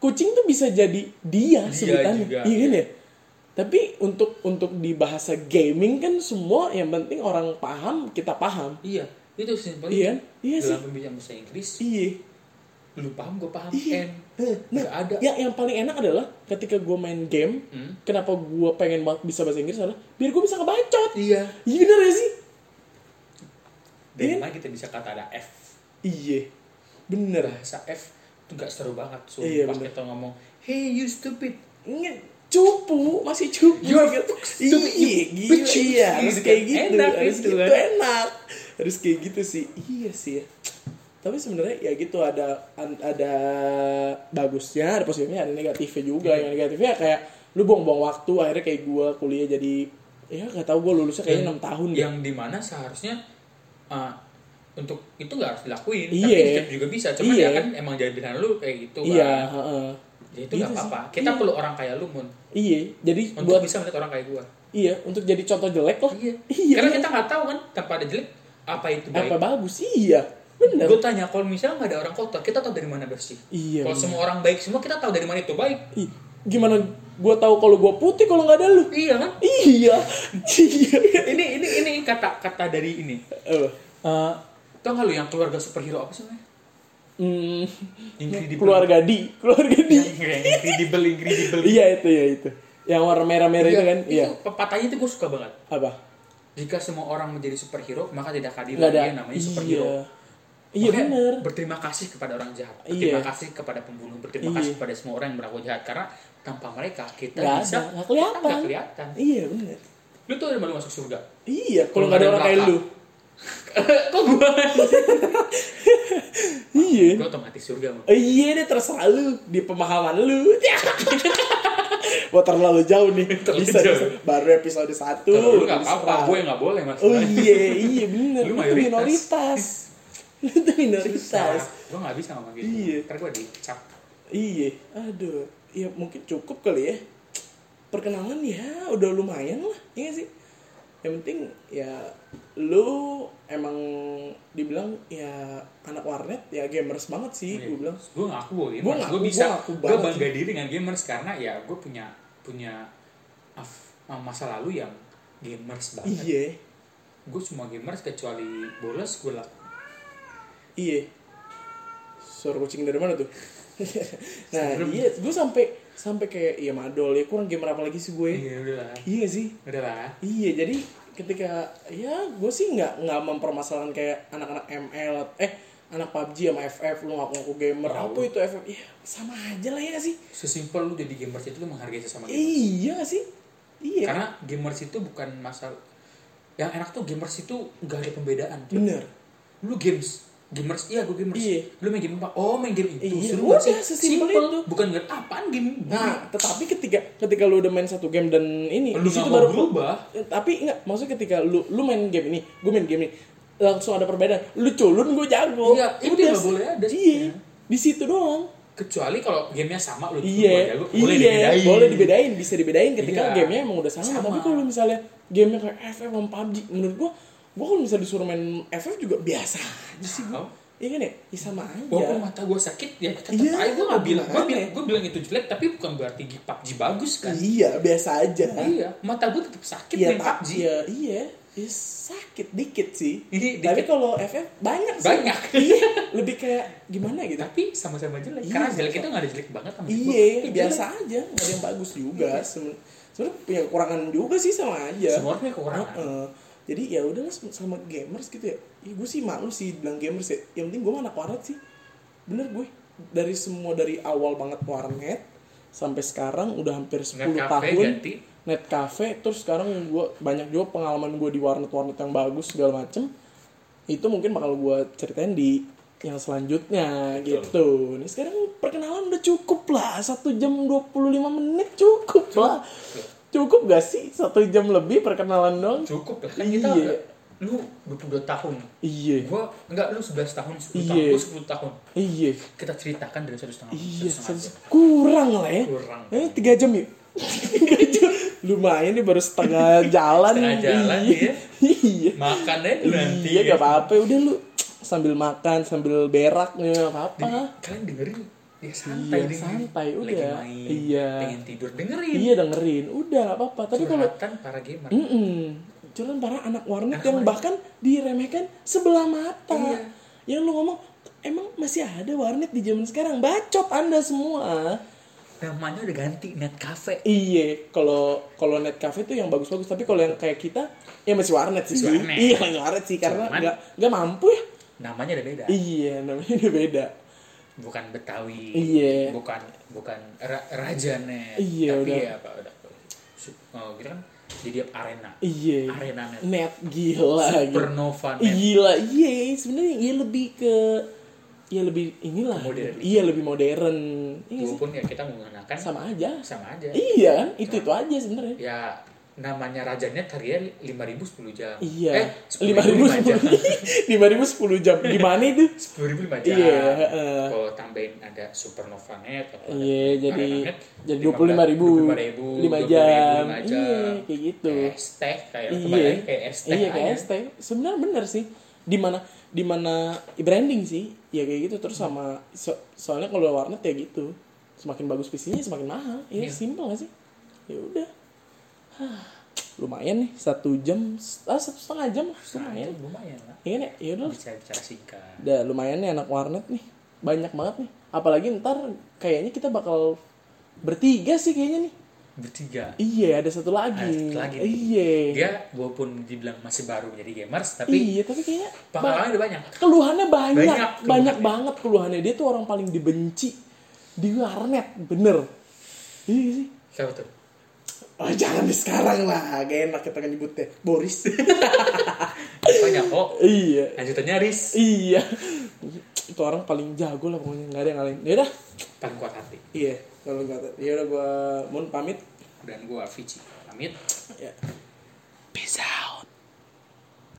kucing tuh bisa jadi dia, Dia sebutannya. juga, Iya kan ya? Tapi untuk untuk di bahasa gaming kan semua yang penting orang paham, kita paham. iya itu simpel Iya, iya sih. dalam pembicaraan bahasa Inggris Iya. lu paham gue paham Iya. N Nah, nggak ada yang yang paling enak adalah ketika gue main game, Hmm. kenapa gue pengen banget bisa bahasa Inggris adalah biar gue bisa ngebacot. iya Iya bener ya sih? dan Iya. mana kita bisa kata ada F Iya. Bener. bahasa F itu nggak seru banget so Iya, pas bener. kita ngomong hey you stupid Nge- cupu masih cupu You're gitu. stupid, iya you gila iya harus Gitu kayak gitu Enak harus itu gitu kan. enak harus kayak gitu sih iya sih ya. tapi sebenarnya ya gitu ada ada bagusnya ada positifnya ada negatifnya juga Iya. yang negatifnya kayak lu buang-buang waktu akhirnya kayak gua kuliah jadi ya nggak tahu gua lulusnya kayaknya enam tahun yang di mana seharusnya uh, untuk itu nggak harus dilakuin. Iya. tapi tetap juga bisa cuman Iya. ya kan emang jadi pilihan lu kayak gitu iya kan heeh. ya itu Gitu nggak sih. apa-apa kita Iya. perlu orang kayak lu mun. Iya jadi untuk buat bisa melihat orang kayak gua. Iya untuk jadi contoh jelek lah. Iya. (laughs) Iya. karena kita nggak tahu kan tanpa ada jelek apa itu baik. Apa bagus? Iya. Bener. Gue tanya kalau misalnya nggak ada orang kotor kita tahu dari mana bersih? Iya kalau semua orang baik semua kita tahu dari mana itu baik. Ih, gimana gua tahu kalau gua putih kalau nggak ada lu? Iya kan? Iya. (laughs) Iya. Ini ini ini kata kata dari ini. Eh, uh, tau nggak lu yang keluarga superhero apa sih namanya hmm, Incredible. keluarga di keluarga di. Yang incredible incredible. Iya itu ya itu. Yang warna merah merah itu kan? iya. pepatahnya itu gue suka banget. Apa? Jika semua orang menjadi superhero maka tidak hadir ada. lagi yang namanya superhero. Iya iya bener. berterima kasih kepada orang jahat. Iya. berterima kasih kepada pembunuh. Berterima Iya. kasih kepada semua orang yang berlaku jahat. Karena tanpa mereka kita nggak bisa ada. Nggak kelihatan. nggak kelihatan. Iya bener. Lu tuh udah masuk surga? Iya kalau nggak ada orang kayak lu (laughs) kok gue iya gue otomatis surga mau Oh, iya deh terserah lu di pemahaman lu. (laughs) Wah terlalu jauh nih. Terlalu bisa, jauh. bisa. baru episode 1. lu nggak apa-apa gue nggak boleh mas Oh iya, iya bener. Lu mayoritas. minoritas. Lu tuh minoritas. gue nggak bisa ngomong gitu Iya. ntar gue dicap Iya, aduh. Ya mungkin cukup kali ya. Perkenalan ya udah lumayan lah, iya sih? Yang penting ya lu emang dibilang ya anak warnet ya gamers banget sih, gue bilang. gue ngaku gue gamers ngaku, gue bisa gue banget bangga diri dengan gamers karena ya gue punya punya af- masa lalu yang gamers banget Iya, gue semua gamers kecuali bolos gue lah Iya. Suara kucing dari mana tuh? (laughs) nah, Serem. iya, gue sampai sampai kayak iya madol. Ya kurang gamer apa lagi sih gue? iya udah lah. Iya sih? udah lah. Iya, jadi ketika ya gue sih nggak nggak mempermasalahkan kayak anak-anak ML eh anak PUBG sama FF lu ngaku-ngaku gamer. Tahu. apa itu FF ya sama aja lah ya gak sih? Sesimpel lu jadi gamers itu lu menghargai sesama gamers iya gak sih? Iya. Karena gamers itu bukan masalah yang enak tuh gamers itu gak ada pembedaan bener. Lu games gamers iya gue gamers Iya. lu main game apa oh main game itu Iya, seru udah, sih sesimpel Simple. itu. bukan nggak apaan game nah tetapi ketika ketika lu udah main satu game dan ini lu di situ baru berubah Eh, tapi enggak maksudnya ketika lu lu main game ini gue main game ini langsung ada perbedaan lu culun gue jago Iya, itu Udah, nggak boleh ada. iya di situ doang kecuali kalau gamenya sama lu iya jago, boleh iya dibedain boleh dibedain bisa dibedain ketika Iya. gamenya emang udah sama, Sama. tapi kalau misalnya gamenya kayak FF sama PUBG menurut gue gue kalau misalnya disuruh main FF juga biasa aja sih gue Oh. iya kan ya? Ya sama aja. Walaupun mata gue sakit ya tetap Iya, aja gue nggak bilang. Gue bilang ya? gue bilang itu jelek tapi bukan berarti PUBG bagus kan? Iya biasa aja. Iya mata gue tetap sakit iya main PUBG iya iya. Ya, sakit dikit sih. Tapi dikit. kalau FF banyak sih. Banyak. (laughs) iya lebih kayak gimana gitu? Tapi sama-sama jelek. Iya, karena jelek itu nggak ada jelek banget sama iya biasa jelek. aja. Nggak ada yang bagus juga. Semen- sebenarnya punya kekurangan juga sih sama aja. Semua punya kekurangan. Heeh. Jadi ya udahlah sama gamers gitu ya, ya gue sih malu sih bilang gamers ya. Yang penting gue anak warnet sih. Bener gue dari semua dari awal banget warnet sampai sekarang udah hampir 10 Net tahun. ganti. net cafe terus sekarang gue banyak juga pengalaman gue di warnet warnet yang bagus segala macem. Itu mungkin bakal gue ceritain di yang selanjutnya gitu. Nih sekarang perkenalan udah cukup lah. Satu jam 25 menit cukup. lah cukup gak sih satu jam lebih perkenalan dong Cukup lah kan kita Iya. lu 22 tahun. iya Gua enggak lu 11 tahun, 10 tahun, Iya. gua 10 tahun. iya Kita ceritakan dari satu setengah. iya satu kurang lah ya Kurang. eh tiga jam yuk Tiga (laughs) jam. lumayan nih baru setengah jalan Setengah jalan, iya iya. iya Makan aja nanti. iya ya. gak apa-apa udah lu sambil makan sambil berak ya gak Jadi, apa-apa kalian dengerin ya santai Iya, dengerin. santai, Lagi udah. main, Iya. pengen tidur dengerin iya dengerin udah gak apa-apa tapi kalau curhatan para gamer Mm-mm. Cuman para anak warnet Anak yang warnet. bahkan diremehkan sebelah mata. Iya. Yang lu ngomong, emang masih ada warnet di zaman sekarang? Bacot Anda semua. namanya udah ganti net cafe Iya, kalau kalau net cafe tuh yang bagus-bagus, tapi kalau yang kayak kita ya masih warnet sih. Warnet. Iya, masih warnet sih karena nggak nggak mampu ya. namanya udah beda Iya, namanya udah beda. Bukan betawi Iya. bukan bukan ra- raja net Iya, tapi udah. ya apa udah oh, kita kan jadi arena Iya. arena net Net gila gitu. supernova net Gila, iya sebenarnya iya lebih ke ya lebih inilah. Modern. Iya, lebih modern. Iya walaupun ya kita menggunakan Sama aja. sama aja Iya kan, itu itu aja sebenarnya. ya namanya raja net harganya lima ribu sepuluh jam Iya. eh Lima ribu jam (laughs) lima ribu sepuluh jam. Gimana itu? sepuluh ribu lima jam Iya, heeh. kalau tambahin ada supernova net atau Iya, jadi Net, jadi dua puluh lima ribu, 25.000, lima 20.000, jam. lima Iya, kayak gitu. es teh kayak Iya, kayak es teh iya kayak aja. es teh. Sebenarnya bener sih. Di mana di mana branding sih, ya kayak gitu terus sama so- soalnya kalau warnet ya gitu. Semakin bagus PC-nya semakin mahal. Ya Iya. simpel gak sih? Ya udah. Lumayan nih satu jam, ah satu setengah jam lah, lumayan. itu lumayan lah Iya nih, ya udah. bisa bicara singkat Udah lumayan nih anak warnet nih. Banyak banget nih. Apalagi ntar kayaknya kita bakal bertiga sih kayaknya nih. bertiga Iya, ada satu lagi. Ada satu lagi. Iya. dia walaupun dibilang masih baru menjadi gamers tapi Iya, tapi kayaknya pengalamannya udah banyak keluhannya banyak. Banyak Banyak, keluhannya. banget keluhannya. Dia tuh orang paling dibenci di warnet, bener. Iya sih. siapa tuh Oh, jangan di sekarang lah. Gak enak kita nyebutnya. Boris. (laughs) banyak oh iya. lanjutannya Riz Iya. Itu orang paling jago lah pokoknya. Gak ada yang ngalahin. Ya udah. paling kuat hati Iya. Kalau kata. Ya udah gua Mun pamit. dan gua Vici pamit Ya. Bisa.